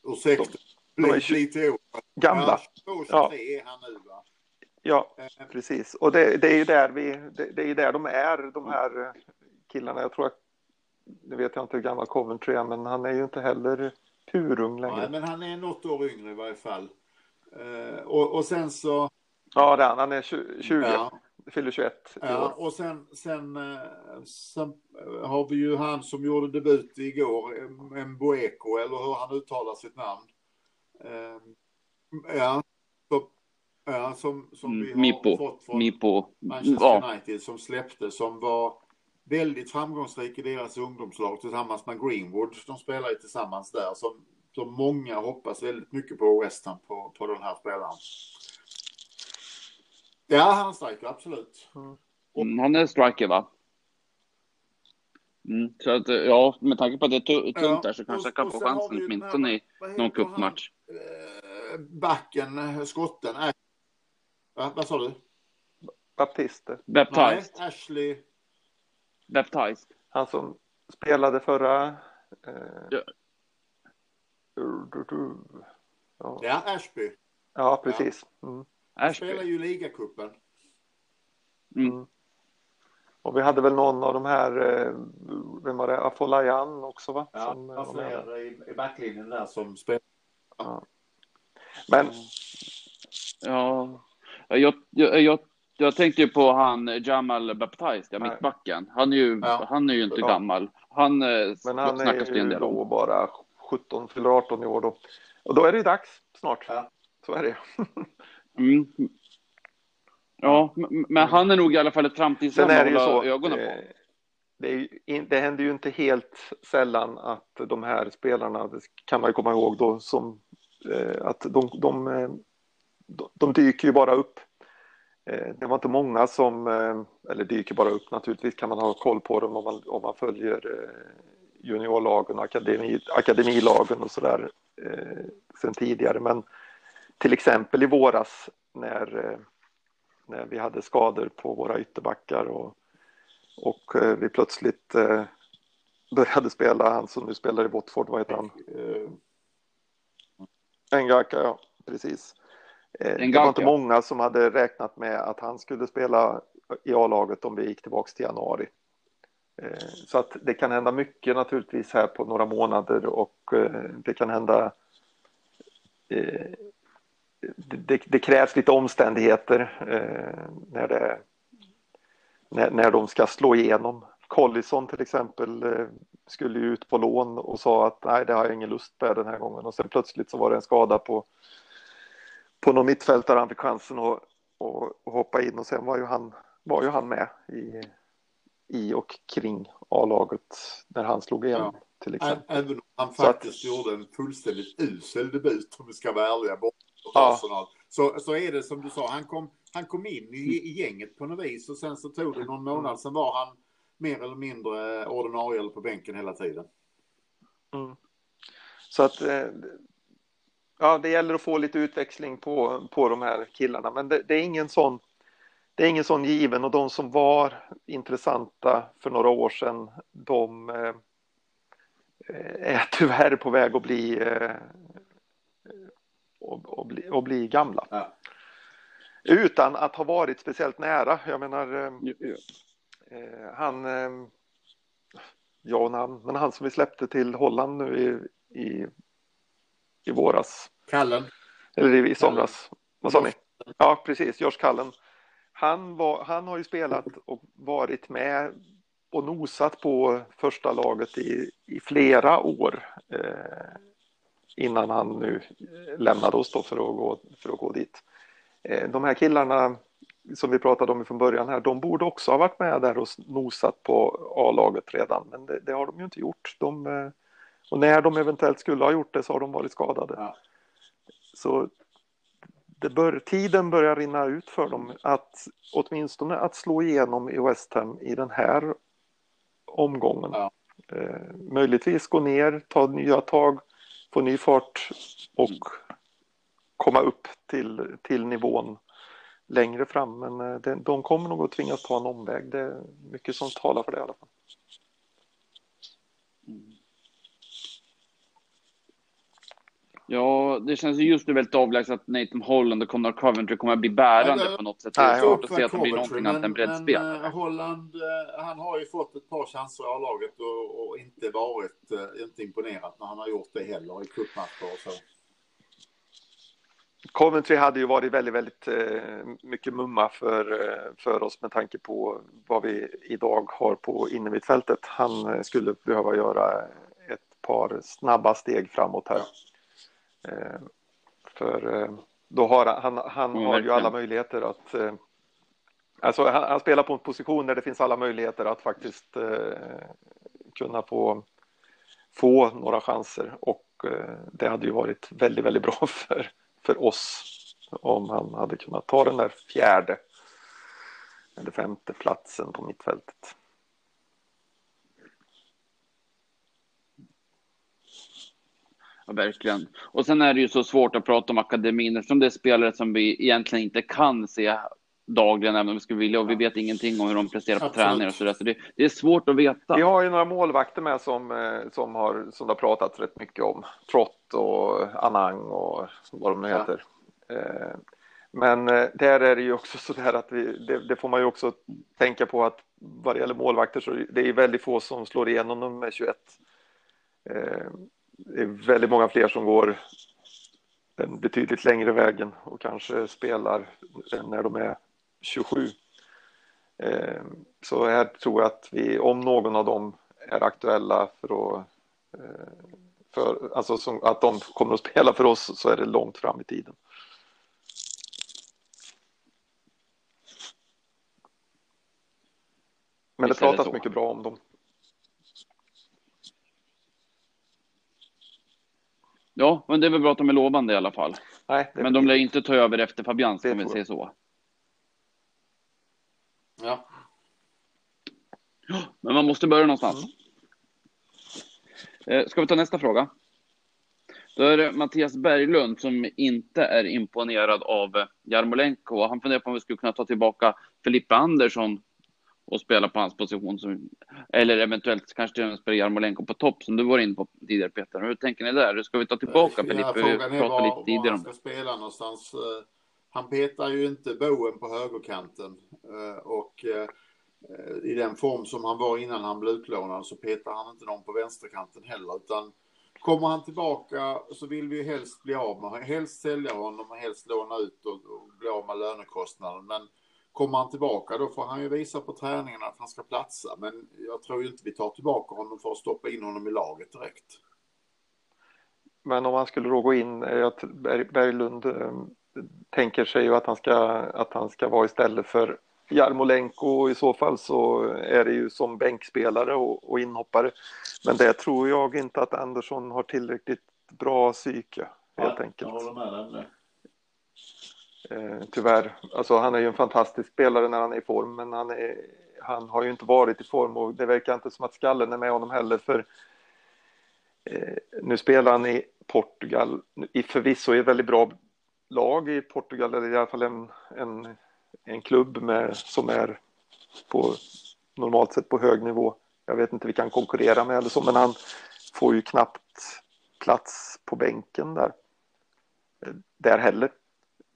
B: ursäkta,
C: bli lite gamla.
B: Ja, 22, 23 är han nu va?
C: Ja, eh, precis. Och det, det är ju där vi, det, det, är där de är, de här killarna. Jag tror att, nu vet jag inte hur gammal Coventry är, men han är ju inte heller purung längre.
B: Nej, men han är något år yngre i varje fall. Uh, och, och sen så...
C: Ja, det är han. Han är 20. Ja. Fyller 21
B: Ja, och sen, sen, eh, sen, har vi ju han som gjorde debut igår, Mboeko, eller hur han uttalar sitt namn. Ja, ja som, som mm, vi har
A: Mipo.
B: fått från
A: Mipo.
B: Manchester ja. United som släppte, som var väldigt framgångsrik i deras ungdomslag tillsammans med Greenwood. De spelar ju tillsammans där, som, som många hoppas väldigt mycket på West Ham på, på den här spelaren. Ja, han är striker, absolut.
A: Mm, han är striker, va? Mm, så att, ja, med tanke på att det är tungt ja, där så kanske jag kan få chansen åtminstone i någon cupmatch.
B: Eh, backen, eh, skotten. Va, vad sa du?
C: Baptiste.
A: Baptized.
B: Nej, Ashley.
A: Baptized.
C: Han som spelade förra... Eh... Ja.
B: Ja. ja, Ashby.
C: Ja, precis.
B: Mm. Han spelar ju ligacupen.
C: Mm. mm. Och vi hade väl någon av de här, eh, vem var det, Afolayan också va?
B: Ja, som, var fler i, i backlinjen där som spelar. Ja.
C: Men...
A: Ja, jag, jag, jag, jag tänkte ju på han Jamal Baptiste, ja, mittbacken. Han är ju, ja. han är ju inte ja. gammal. Han, eh,
C: Men han är ju då bara 17, fyller 18 i år då. Och då är det ju dags snart. Ja. Så är det.
A: mm. Ja, men han är nog i alla fall ett framtidsnamn att hålla ögonen på. Eh,
C: det, är, det händer ju inte helt sällan att de här spelarna, det kan man ju komma ihåg då, som, eh, att de, de, eh, de, dyker ju bara upp. Det var inte många som, eller dyker bara upp naturligtvis kan man ha koll på dem om man, om man följer juniorlagen och akademi, akademilagen och sådär sen tidigare. Men till exempel i våras när när vi hade skador på våra ytterbackar och, och eh, vi plötsligt eh, började spela, han som nu spelar i Watford, vad heter han? Engaka, ja, precis. Engaka. Det var inte många som hade räknat med att han skulle spela i A-laget om vi gick tillbaks till januari. Så att det kan hända mycket naturligtvis här på några månader och det kan hända det, det, krävs lite omständigheter eh, när, det, när, när de ska slå igenom. Collison till exempel eh, skulle ju ut på lån och sa att nej, det har jag ingen lust med den här gången och sen plötsligt så var det en skada på, på någon mittfältare han fick chansen att, att, hoppa in och sen var ju han, var ju han med i, i och kring A-laget när han slog igenom. Ja. Till exempel.
B: Även om han faktiskt att, gjorde en fullständigt usel debut om vi ska vara ärliga ja. Arsenal. Så, så är det som du sa, han kom, han kom in i, i gänget på något vis och sen så tog det någon månad, sen var han mer eller mindre ordinarie eller på bänken hela tiden.
C: Mm. Så att eh, ja, det gäller att få lite utväxling på, på de här killarna, men det, det är ingen sån det är ingen sån given och de som var intressanta för några år sedan de eh, är tyvärr på väg att bli eh, och, och, bli, och bli gamla. Ja. Utan att ha varit speciellt nära. Jag menar, eh, eh, han, eh, ja och namn, men han som vi släppte till Holland nu i, i, i våras.
B: Kallen.
C: Eller i, i somras. Kallen. Vad sa ni? Ja, precis, Josh Kallen. Han, var, han har ju spelat och varit med och nosat på första laget i, i flera år eh, innan han nu lämnade oss då för att gå, för att gå dit. Eh, de här killarna som vi pratade om från början här, de borde också ha varit med där och nosat på A-laget redan, men det, det, har de ju inte gjort. De, eh, och när de eventuellt skulle ha gjort det så har de varit skadade. Ja. Så det bör, tiden börjar rinna ut för dem att åtminstone att slå igenom i West Ham i den här omgången. Ja. Eh, möjligtvis gå ner, ta nya tag, få ny fart och komma upp till, till nivån längre fram. Men eh, det, de kommer nog att tvingas ta en omväg. Det är mycket som talar för det i alla fall.
A: Ja, det känns ju just nu väldigt avlägset att Nathan Holland och Connor Coventry kommer att bli bärande ja, på något sätt. Det är svårt att se att det blir någonting annat än breddspel. Men
B: uh, Holland, uh, han har ju fått ett par chanser i A-laget och, och, inte varit, uh, inte imponerat när han har gjort det heller i cupmatcher och så.
C: Coventry hade ju varit väldigt, väldigt mycket mumma för, för oss med tanke på vad vi idag har på innermittfältet. Han skulle behöva göra ett par snabba steg framåt här. Ja. Eh, för eh, då har han, han mm, har ju alla möjligheter att eh, Alltså han, han, spelar på en position där det finns alla möjligheter att faktiskt kunna få, få några chanser och det hade ju varit väldigt, väldigt bra för, för oss om han hade kunnat ta den där fjärde eller femte platsen på mittfältet.
A: Verkligen. Och sen är det ju så svårt att prata om akademin eftersom det är spelare som vi egentligen inte kan se dagligen, även om vi skulle vilja. Och vi vet ingenting om hur de presterar på träningar och så där. Så det, det, är svårt att veta.
C: Vi har ju några målvakter med som, eh, som, har, som det har pratats rätt mycket om. Trott och Anang och vad de nu heter. Ja. Eh, men eh, där är det ju också så där att vi, det, det, får man ju också tänka på att vad det gäller målvakter så det är väldigt få som slår igenom nummer 21 det är väldigt många fler som går den betydligt längre vägen och kanske spelar när de är 27. Eh, så här tror jag att vi, om någon av dem är aktuella för att eh, för, alltså som, att de kommer att spela för oss så är det långt fram i tiden. Men det pratas mycket bra om dem.
A: Ja, men det är väl bra att de är lovande i alla fall. Nej, men de lär inte ta över efter Fabians, om vi säger så.
B: Ja.
A: Men man måste börja någonstans. Mm. Ska vi ta nästa fråga? Då är det Mattias Berglund som inte är imponerad av Jarmolenko. Han funderar på om vi skulle kunna ta tillbaka Filippe Andersson och spela på hans position. Som, eller eventuellt kanske till och med spela Jarmolenko på topp som du var inne på tidigare Peter. Hur tänker ni där? Ska vi ta tillbaka Filippe? Ja,
B: frågan är var, lite tidigare var han ska spela någonstans. Eh, han petar ju inte Boen på högerkanten eh, och eh, i den form som han var innan han blev utlånad så petar han inte någon på vänsterkanten heller utan kommer han tillbaka så vill vi ju helst bli av med helst sälja honom och helst låna ut och, och bli av med lönekostnaden men Kommer han tillbaka då får han ju visa på träningen att han ska platsa. Men jag tror ju inte vi tar tillbaka honom för att stoppa in honom i laget direkt.
C: Men om han skulle då gå in, Berglund eh, tänker sig ju att han ska, att han ska vara istället för Jarmolenko i så fall så är det ju som bänkspelare och, och inhoppare. Men det tror jag inte att Andersson har tillräckligt bra psyke helt ja, enkelt. Jag håller med dig Eh, tyvärr. Alltså, han är ju en fantastisk spelare när han är i form, men han, är, han har ju inte varit i form och det verkar inte som att skallen är med honom heller. För eh, nu spelar han i Portugal, i förvisso i ett väldigt bra lag i Portugal, eller i alla fall en, en en klubb med, som är på normalt sett på hög nivå. Jag vet inte, vi kan konkurrera med eller så, men han får ju knappt plats på bänken där. Eh, där heller.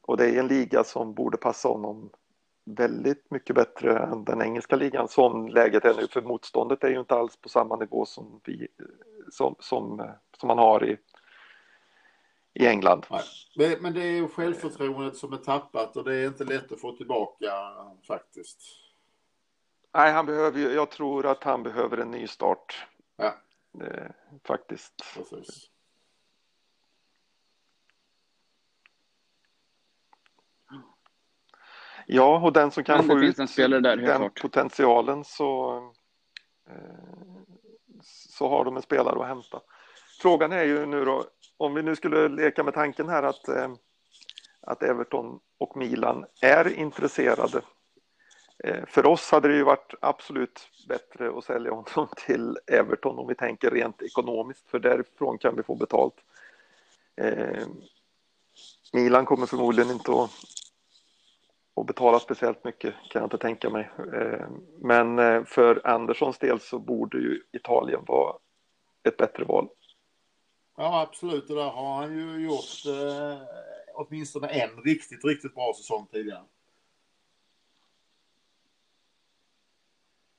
C: Och det är en liga som borde passa honom väldigt mycket bättre än den engelska ligan som läget är nu. För motståndet är ju inte alls på samma nivå som, vi, som, som, som man har i, i England.
B: Nej. Men det är ju självförtroendet som är tappat och det är inte lätt att få tillbaka faktiskt.
C: Nej, han behöver ju, jag tror att han behöver en ny start.
B: Ja.
C: Eh, faktiskt.
B: Precis.
C: Ja, och den som kan få ut
A: där,
C: den
A: klart.
C: potentialen så, eh, så har de en spelare att hämta. Frågan är ju nu då, om vi nu skulle leka med tanken här att, eh, att Everton och Milan är intresserade. Eh, för oss hade det ju varit absolut bättre att sälja honom till Everton om vi tänker rent ekonomiskt, för därifrån kan vi få betalt. Milan kommer förmodligen inte att och betala speciellt mycket kan jag inte tänka mig. Eh, Men eh, för Anderssons del så borde ju Italien vara ett bättre val.
B: Ja, absolut. Det där har han ju gjort eh, åtminstone en riktigt, riktigt bra säsong tidigare.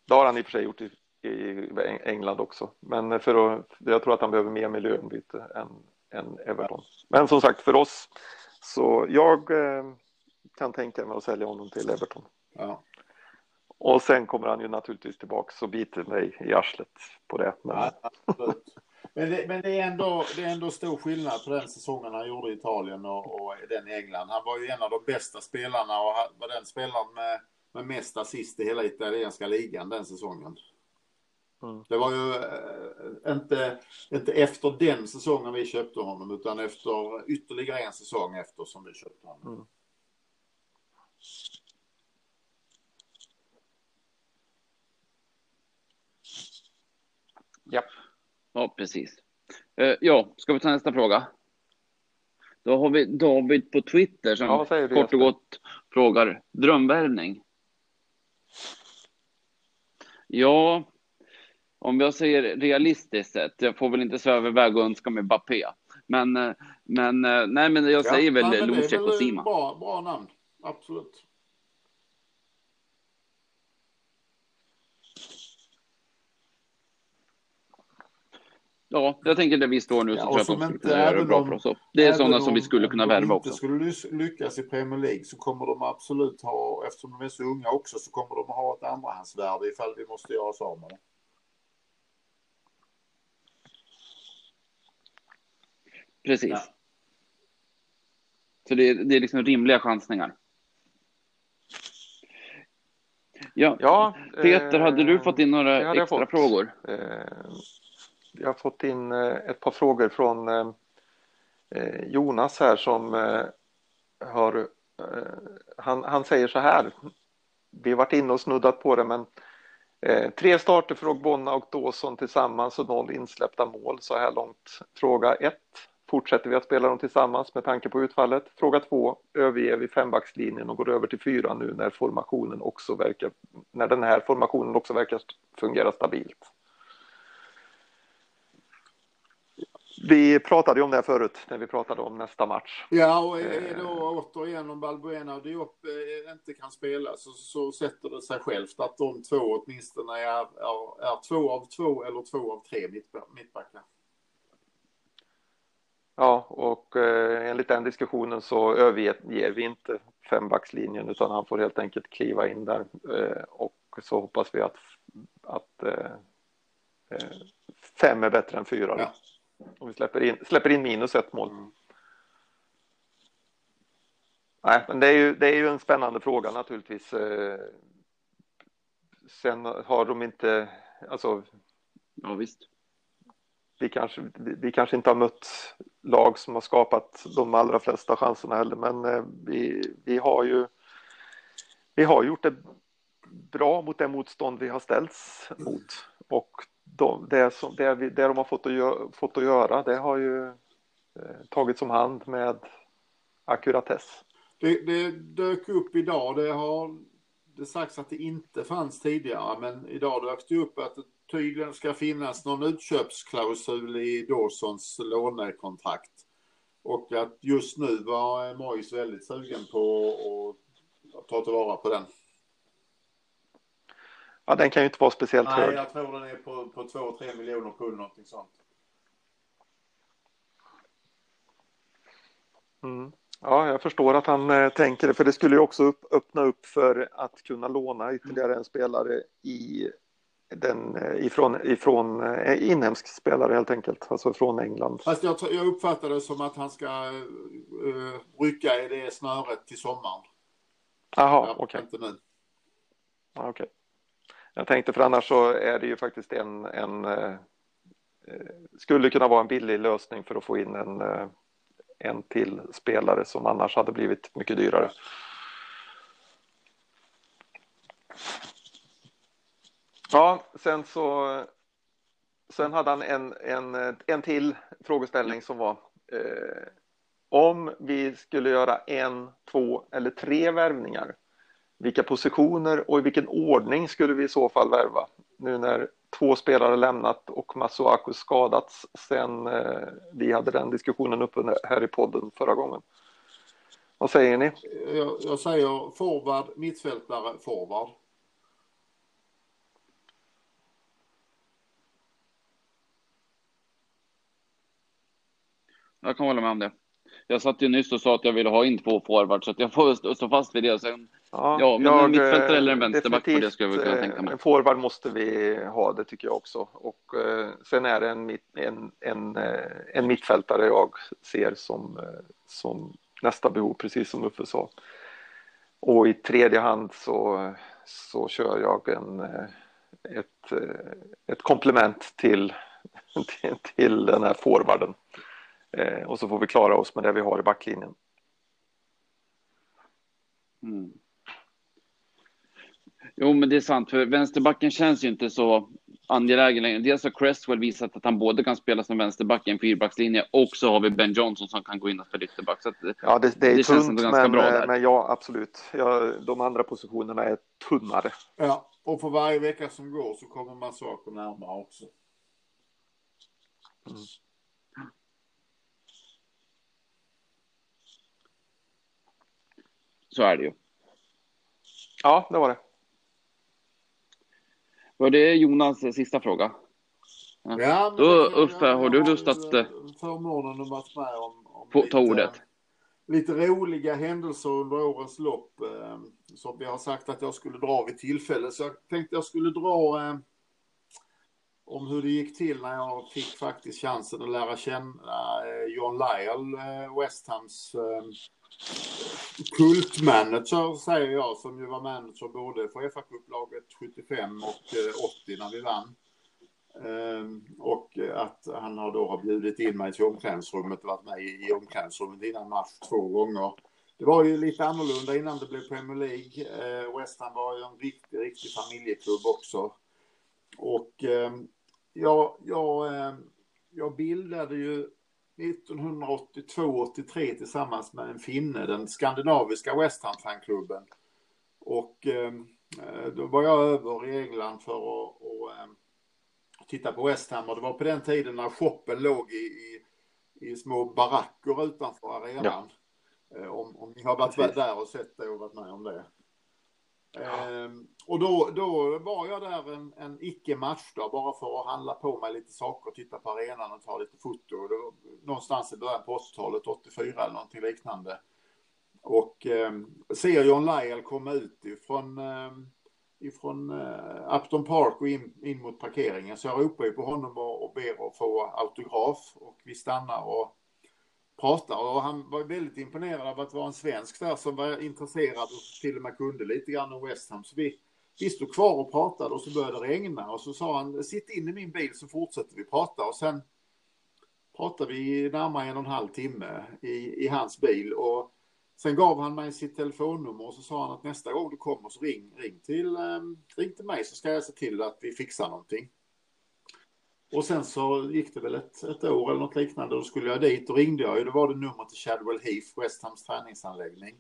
C: Det har han i och för sig gjort i, i England också. Men för att, jag tror att han behöver mer miljöombyte än, än Everton. Men som sagt, för oss så jag eh, kan tänka mig att sälja honom till Everton.
B: Ja.
C: Och sen kommer han ju naturligtvis tillbaks och biter mig i arslet på det. Men...
B: Ja. Men, det, men det, är ändå, det är ändå stor skillnad på den säsongen han gjorde i Italien och, och den i England. Han var ju en av de bästa spelarna och var den spelaren med, med mest assist i hela italienska ligan den säsongen.
C: Mm.
B: Det var ju eh, inte, inte efter den säsongen vi köpte honom utan efter ytterligare en säsong efter som vi köpte honom.
C: Mm.
A: Ja, ja precis. Eh, ja, ska vi ta nästa fråga? Då har vi David på Twitter som
C: Ja, du,
A: kort och gott frågar drömvärvning. Ja, om jag säger realistiskt sett, jag får väl inte sväva iväg och önska mig Bappé. Men, eh, men, eh, nej, men jag säger väl
B: det är
A: Losek och
B: väl
A: Sima.
B: Bra, bra namn, absolut.
A: Ja, jag tänker där vi står nu så
B: Ja,
A: tror jag att de
B: som
A: skulle
B: inte-
A: kunna göra det bra
B: om-
A: för oss. Det är sådana som
B: om-
A: vi skulle kunna
B: om
A: värva
B: de
A: också.
B: inte skulle lyckas i Premier League så kommer de absolut ha, eftersom de är så unga också, så kommer de ha ett andrahandsvärde ifall vi måste göra oss av med dem.
A: Precis.
B: Ja.
A: Så det är, det är liksom rimliga chansningar. Ja,
C: Ja,
A: Peter, hade du
C: eh,
A: fått in några
C: det jag
A: extra
C: fått.
A: frågor?
C: Eh, jag har fått in eh, ett par frågor från eh, eh, Jonas här som har han, han säger så här. Vi har varit inne och snuddat på det men tre starter för Ogbonna och Dawson tillsammans och noll insläppta mål så här långt. Fråga ett. Fortsätter vi att spela dem tillsammans med tanke på utfallet? Fråga två. Överger vi fembackslinjen och går över till fyra nu när formationen också verkar när den här formationen också verkar fungera stabilt? Vi pratade ju om det förut när vi pratade om nästa match.
B: Ja, och är
C: Eh.
B: då återigen om Balbuena och Diop eh, inte kan spela så, så sätter det sig självt att de två åtminstone är, är, är två av två eller två av tre mittba- mittbackar.
C: Ja, och eh, enligt den diskussionen så överger vi inte fembackslinjen utan han får helt enkelt kliva in där eh, och så hoppas vi att, att eh, fem är bättre än fyra.
B: Ja.
C: Och vi släpper in, släpper in minus ett mål.
B: Mm.
C: Nej, men det är, ju, det är ju en spännande fråga naturligtvis. Eh, Sen har de inte, alltså
A: Ja, visst.
C: vi kanske, vi, vi kanske inte har mött lag som har skapat de allra flesta chanserna heller, men eh, vi, vi har ju vi har gjort det bra mot det motstånd vi har ställts mot och de, det, som, det, vi, det de har fått att, göra, fått att göra, det har ju eh, tagits om hand med ackuratess.
B: Det, det dök upp idag. Det har det sagts att det inte fanns tidigare, men idag dök det upp att det tydligen ska finnas någon utköpsklausul i Dawsons lånekontrakt. Och att just nu var Mois väldigt sugen på att ta tillvara på den.
C: Ja, den kan ju inte vara speciellt
B: Nej,
C: hög.
B: Nej, jag tror den är på, på 2-3 miljoner pund, någonting sånt.
C: Mm. Ja, jag förstår att han eh, tänker det, för det skulle ju också upp, öppna upp för att kunna låna ytterligare en spelare i den, eh, ifrån, ifrån eh, inhemsk spelare helt enkelt, alltså från England.
B: Fast jag, jag uppfattar det som att han ska uh, rycka i det snöret till sommaren.
C: Jaha, okej. Okay.
B: Inte nu.
C: Ja, okay. Jag tänkte för annars så är det ju faktiskt en, en eh, skulle kunna vara en billig lösning för att få in en, eh, en till spelare som annars hade blivit mycket dyrare. Ja, sen så sen hade han en, en, en till frågeställning som var eh, om vi skulle göra en, två eller tre värvningar vilka positioner och i vilken ordning skulle vi i så fall värva? Nu när två spelare lämnat och Masuaku skadats sen eh, vi hade den diskussionen uppe här i podden förra gången. Vad säger ni?
B: Jag, jag säger forward, mittfältare, forward.
A: Jag kan hålla med om det. Jag satt ju nyss och sa att jag ville ha in två forwards, så att jag får stå fast vid det. Sen, ja, ja, men
C: jag,
A: mittfältare eller en vänsterback på det skulle jag kunna tänka mig.
C: En forward måste vi ha, det tycker jag också. Och eh, sen är det en, en, en, eh, en mittfältare jag ser som, eh, som nästa behov, precis som Uffe sa. Och i tredje hand så, så kör jag en, eh, ett, ett komplement till, till, till den här forwarden. Eh, och så får vi klara oss med det vi har i backlinjen.
A: Mm. Jo, men det är sant, för vänsterbacken känns ju inte så angelägen längre. Dels har Cresswell visat att han både kan spela som vänsterback i en fyrbackslinje och så har vi Ben Johnson som kan gå in och spela ytterback. Så
C: ja, det, det är det tunt, men, men ja, absolut. Ja, de andra positionerna är tunnare.
B: Ja, och för varje vecka som går så kommer man saker närmare också. Mm.
A: Så är det ju.
C: Ja, det var det.
A: Var det Jonas sista fråga?
B: Ja, ja
A: Då Uffe, har du lust att...
B: Eh, förmånen att vara med om, om
A: få, ta ordet.
B: Lite roliga händelser under årens lopp eh, som vi har sagt att jag skulle dra vid tillfälle. Så jag tänkte jag skulle dra eh, om hur det gick till när jag fick faktiskt chansen att lära känna eh, John Lyle, eh, West Hams eh, kultmanager säger jag som ju var manager både för fa upplaget 75 och eh, 80 när vi vann. Ehm, och att han har då har bjudit in mig till omklädningsrummet och varit med i omklädningsrummet innan match två gånger. Det var ju lite annorlunda innan det blev Premier League. Ehm, West Ham var ju en riktig, riktig familjeklubb också. Och ehm, jag, jag, jag bildade ju 1982-83 tillsammans med en finne, den skandinaviska West Ham-fanklubben. Och eh, då var jag över i England för att och, eh, titta på West Ham och det var på den tiden när shoppen låg i, i, i små baracker utanför arenan. Ja. Eh, om, om ni har varit Precis. där och sett det och varit med om det. Ehm, och då, då var jag där en, en icke-matchdag bara för att handla på mig lite saker, titta på arenan och ta lite foto. Och då, någonstans i början på 80-talet, 84 eller någonting liknande. Och eh, ser John Lyle komma ut ifrån, eh, ifrån eh, Upton Park och in, in mot parkeringen. Så jag ropar ju på honom och, och ber att få autograf och vi stannar och pratar och han var väldigt imponerad av att vara en svensk där som var intresserad och till och med kunde lite grann om West Ham. Så vi, vi stod kvar och pratade och så började det regna och så sa han sitt in i min bil så fortsätter vi prata och sen pratade vi närmare en och en halv timme i, i hans bil och sen gav han mig sitt telefonnummer och så sa han att nästa gång du kommer så ring, ring, till, ehm, ring till mig så ska jag se till att vi fixar någonting. Och sen så gick det väl ett, ett år eller något liknande. Då skulle jag dit och ringde jag ju. Då var det nummer till Chadwell Heath, West Hams träningsanläggning.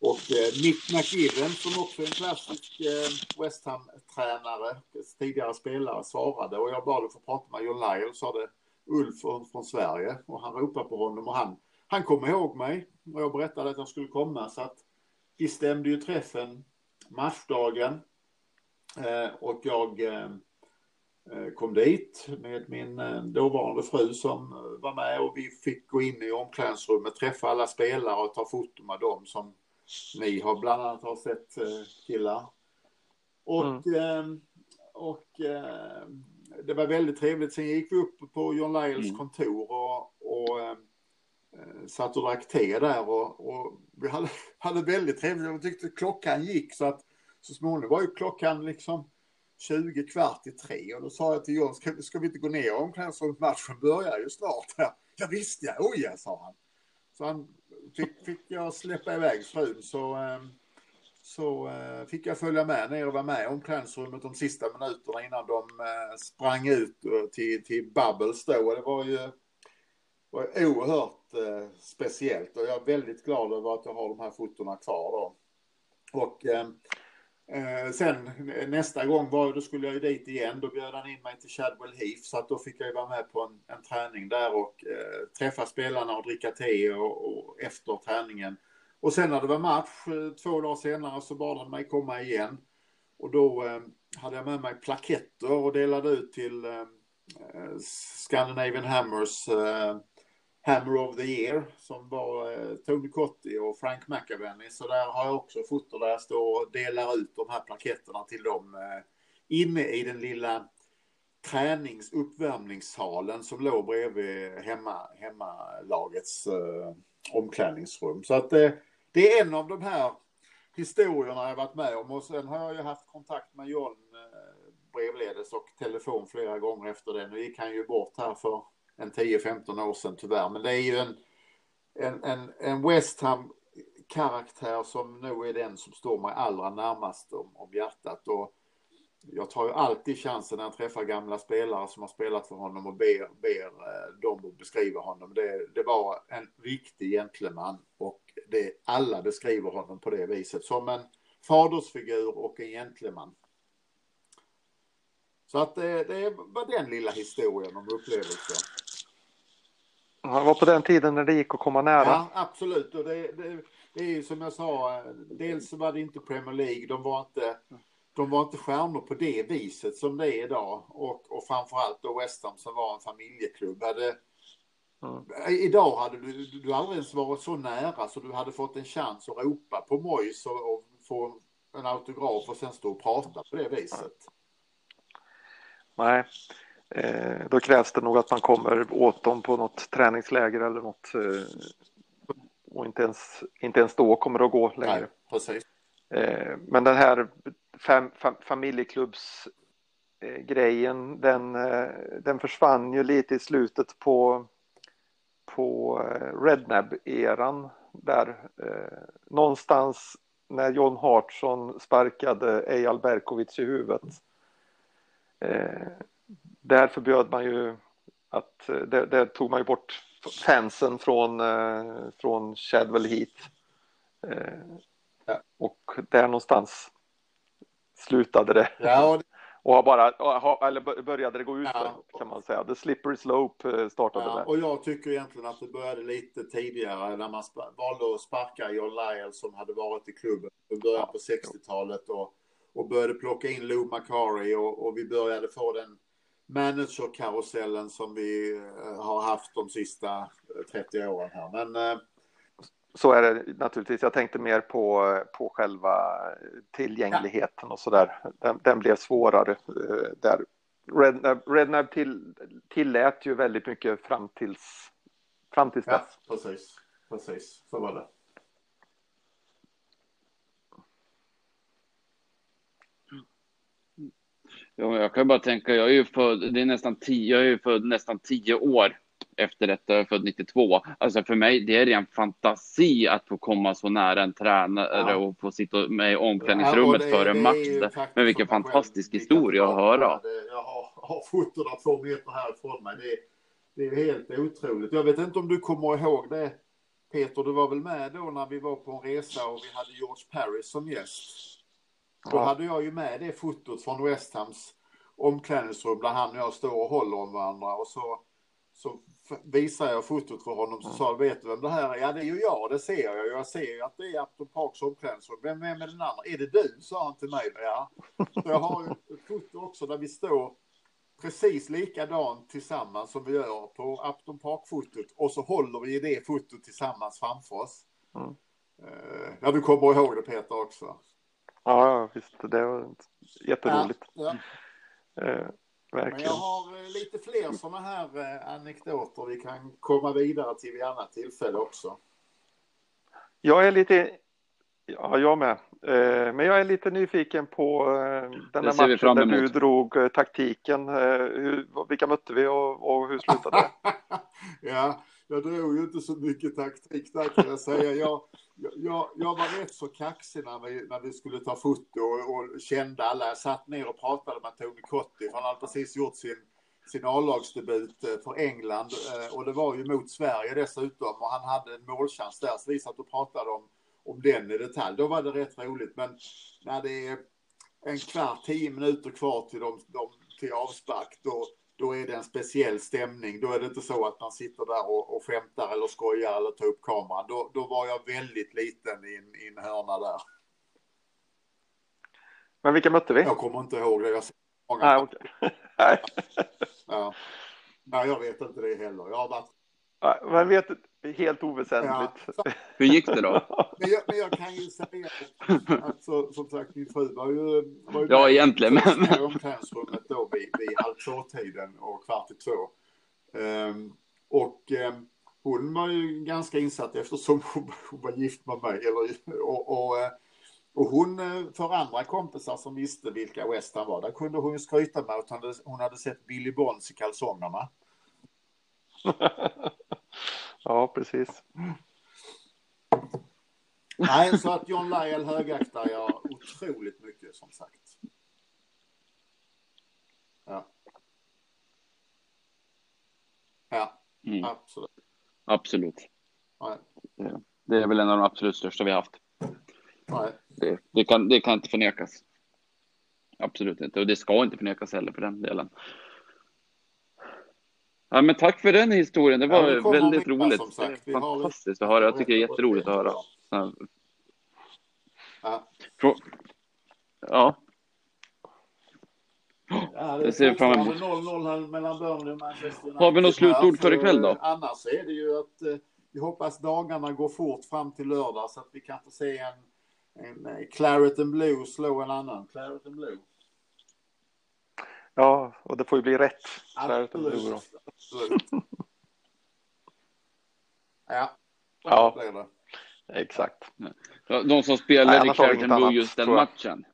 B: Och eh, Nick McGiven som också är en klassisk eh, West Ham-tränare, tidigare spelare, svarade. Och jag bad att få prata med John Lyle, sa det Ulf från, från Sverige. Och han ropade på honom och han, han kom ihåg mig. Och jag berättade att jag skulle komma. Så att vi stämde ju träffen matchdagen. Eh, och jag Eh, kom dit med min eh, dåvarande fru som eh, var med och vi fick gå in i omklädningsrummet, träffa alla spelare och ta foto med dem som ni har bland annat har sett killar. Och, mm. och det var väldigt trevligt. Sen gick vi upp på John Lyles mm. kontor och, och satt och drack te där och, och vi hade, hade väldigt trevligt. Jag tyckte klockan gick så att så småningom var ju klockan liksom 20 kvart i tre och då sa jag till John, ska, ska vi inte gå ner och omklädningsrummet? Matchen börjar ju snart. Ja visst ja, oj ja, sa han. Så han fick, fick jag släppa iväg frun så, ehm, så eh, fick jag följa med ner och vara med i omklädningsrummet de sista minuterna innan de eh, sprang ut eh, till, till Bubbles då. Och det var ju var oerhört speciellt och jag är väldigt glad över att jag har de här fotona kvar då. Och ehm, Eh, sen nästa gång var, då skulle jag ju dit igen. Då bjöd han in mig till Chadwell Heath så att då fick jag ju vara med på en, en träning där och eh, träffa spelarna och dricka te och, och, efter träningen. Och sen när det var match eh, två dagar senare så bad han mig komma igen. Och då eh, hade jag med mig plaketter och delade ut till eh, eh Scandinavian Hammers eh, Hammer of the Year som var eh, Tony Cotti och Frank McAvenny. Så där har jag också foto där jag står och delar ut de här plaketterna till dem eh, inne i den lilla träningsuppvärmningssalen som låg bredvid hemma, hemmalagets eh, omklädningsrum. Så att eh, det är en av de här historierna jag varit med om och sen har jag ju haft kontakt med John eh, brevledes och telefon flera gånger efter det. Nu gick han ju bort här för en 10-15 år sedan tyvärr. Men det är ju en, en, en, en West Ham karaktär som nog är den som står mig allra närmast om, om hjärtat. Och jag tar ju alltid chansen när jag träffar gamla spelare som har spelat för honom och ber, ber eh, dem att beskriva honom. Det, det var en riktig gentleman och det, alla beskriver honom på det viset. Som en fadersfigur och en gentleman. Så att det, det var den lilla historien om upplevelsen.
C: Han var på den tiden när det gick att komma nära.
B: Ja, absolut. Och det, det, det är ju som jag sa, dels var det inte Premier League, de var inte, de var inte stjärnor på det viset som det är idag. Och, och framförallt då West Ham som var en familjeklubb. Hade, mm. Idag hade du, du aldrig ens varit så nära så du hade fått en chans att ropa på Mois och, och få en autograf och sen stå och prata på det viset.
C: Nej, Eh, då krävs det nog att man kommer åt dem på något träningsläger eller något. Eh, och inte ens, inte ens då kommer det att gå längre. Nej. Eh, men den här fam, fam, familjeklubbsgrejen, den, den försvann ju lite i slutet på, på Rednab-eran. Där någonstans när John Hartson sparkade Eyal Berkovic i huvudet där förbjöd man ju att, där, där tog man ju bort fansen från, eh, från Shadwell Heat. Eh, ja. Och där någonstans slutade det.
B: Ja, och...
C: och har bara, eller började det gå ut ja. kan man säga. The slippery slope eh, startade ja, där.
B: Och jag tycker egentligen att det började lite tidigare när man valde att sparka John Lyle som hade varit i klubben i början på 60-talet och, och började plocka in Lou McCarry och, och vi började få den managerkarusellen som vi eh, har haft de sista 30 eh, åren här. Men eh,
C: så är det naturligtvis. Jag tänkte mer på, på själva tillgängligheten ja. och så där. Den, den, blev svårare där. Rednab, Rednab till, tillät ju väldigt mycket fram tills, fram tills
B: ja, dess. Precis, precis, så var det.
A: Jag kan bara tänka, jag är ju född, det är nästan tio, jag är ju född nästan tio år efter detta, jag är född 92. Alltså för mig, det är en fantasi att få komma så nära en tränare ja. och få sitta med i omklädningsrummet ja, före match. Men vilken fantastisk historia att höra.
B: Jag har, har fotona två meter härifrån mig. Det, det är helt otroligt. Jag vet inte om du kommer ihåg det Peter, du var väl med då när vi var på en resa och vi hade George Paris som gäst? Då hade jag ju med det fotot från West Hams omklädningsrum där han och jag står och håller om varandra och så, så visar jag fotot för honom så sa vet du vem det här är? Ja det är ju jag, det ser jag Jag ser ju att det är Upton Parks omklädningsrum. Vem är med den andra? Är det du? sa han till mig. Ja. Så jag har ju ett foto också där vi står precis likadant tillsammans som vi gör på Upton Park-fotot och så håller vi det fotot tillsammans framför oss. Mm. Ja, du kommer ihåg det Peter också?
C: Ja, visst. Det var jätteroligt. Ja,
B: ja. Eh, verkligen. Men jag har eh, lite fler sådana här eh, anekdoter vi kan komma vidare till vid annat tillfälle också.
C: Jag är lite Ja, jag med. Eh, men jag är lite nyfiken på eh, den här matchen där du drog taktiken. vilka mötte vi och, och hur slutade det?
B: ja, jag drog ju inte så mycket taktik där kan jag säga. Jag, jag, jag var rätt så kaxig när vi, när vi skulle ta foto och, och kände alla. Jag satt ner och pratade med Tony Cotti, för han hade precis gjort sin sin A-lagsdebut eh, för England eh, och det var ju mot Sverige dessutom och han hade en målchans där så vi satt och pratade om om den i detalj. Då var det rätt roligt. Men när det är en kvart, tio minuter kvar till, de, de, till avspark, då, då är det en speciell stämning. Då är det inte så att man sitter där och, och skämtar eller skojar eller tar upp kameran. Då, då var jag väldigt liten i en, i en hörna där.
C: Men vilka mötte vi?
B: Jag kommer inte ihåg det. Jag
C: många ah, okay.
B: ja. Nej, jag vet inte det heller. Jag har varit
C: men vet helt oväsentligt. Ja.
A: Hur gick det då?
B: Men jag, men jag kan ju säga att så, som sagt min fru var ju, var ju
A: Ja, egentligen. Men...
B: I omklädningsrummet då vid, vid halv två-tiden och kvart i två. Um, och um, hon var ju ganska insatt eftersom hon, hon var gift med mig. Eller, och, och, eh, och hon, eh, för andra kompisar som visste vilka West Ham var, där kunde hon ju skryta med att hon hade, hon hade sett Billy Bonds i kalsongerna.
C: ja, precis.
B: Nej, så att John Lyell högaktar jag otroligt mycket som sagt. Ja. Ja, mm. absolut.
A: Absolut. Nej. Det är väl en av de absolut största vi har haft.
B: Nej.
A: Det, det, kan, det kan inte förnekas. Absolut inte. Och det ska inte förnekas heller för den delen. Ja, men tack för den historien. Det var ja, väldigt roligt. Som sagt. Vi Fantastiskt att höra. Jag tycker det är jätteroligt att höra. Ja. Ja.
B: Ja, det, ser fram emot. 0-0 mellan Burnley och Manchester United.
A: Har vi något slutord för ikväll då?
B: Annars är det ju att eh, vi hoppas dagarna går fort fram till lördag så att vi kan få se en, en eh, Claret and Blue slå en annan Claret and Blue.
C: Ja, och det får ju bli rätt. Absolut.
B: Absolut. ja,
C: ja. Det det. exakt.
A: De som spelade i Clareton just den matchen.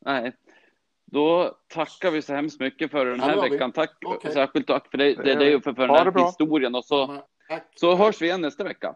A: Nej, då tackar vi så hemskt mycket för den här ja, veckan. Tack, okay. särskilt tack för dig, det, det är för, för den här historien och så, så hörs vi igen nästa vecka.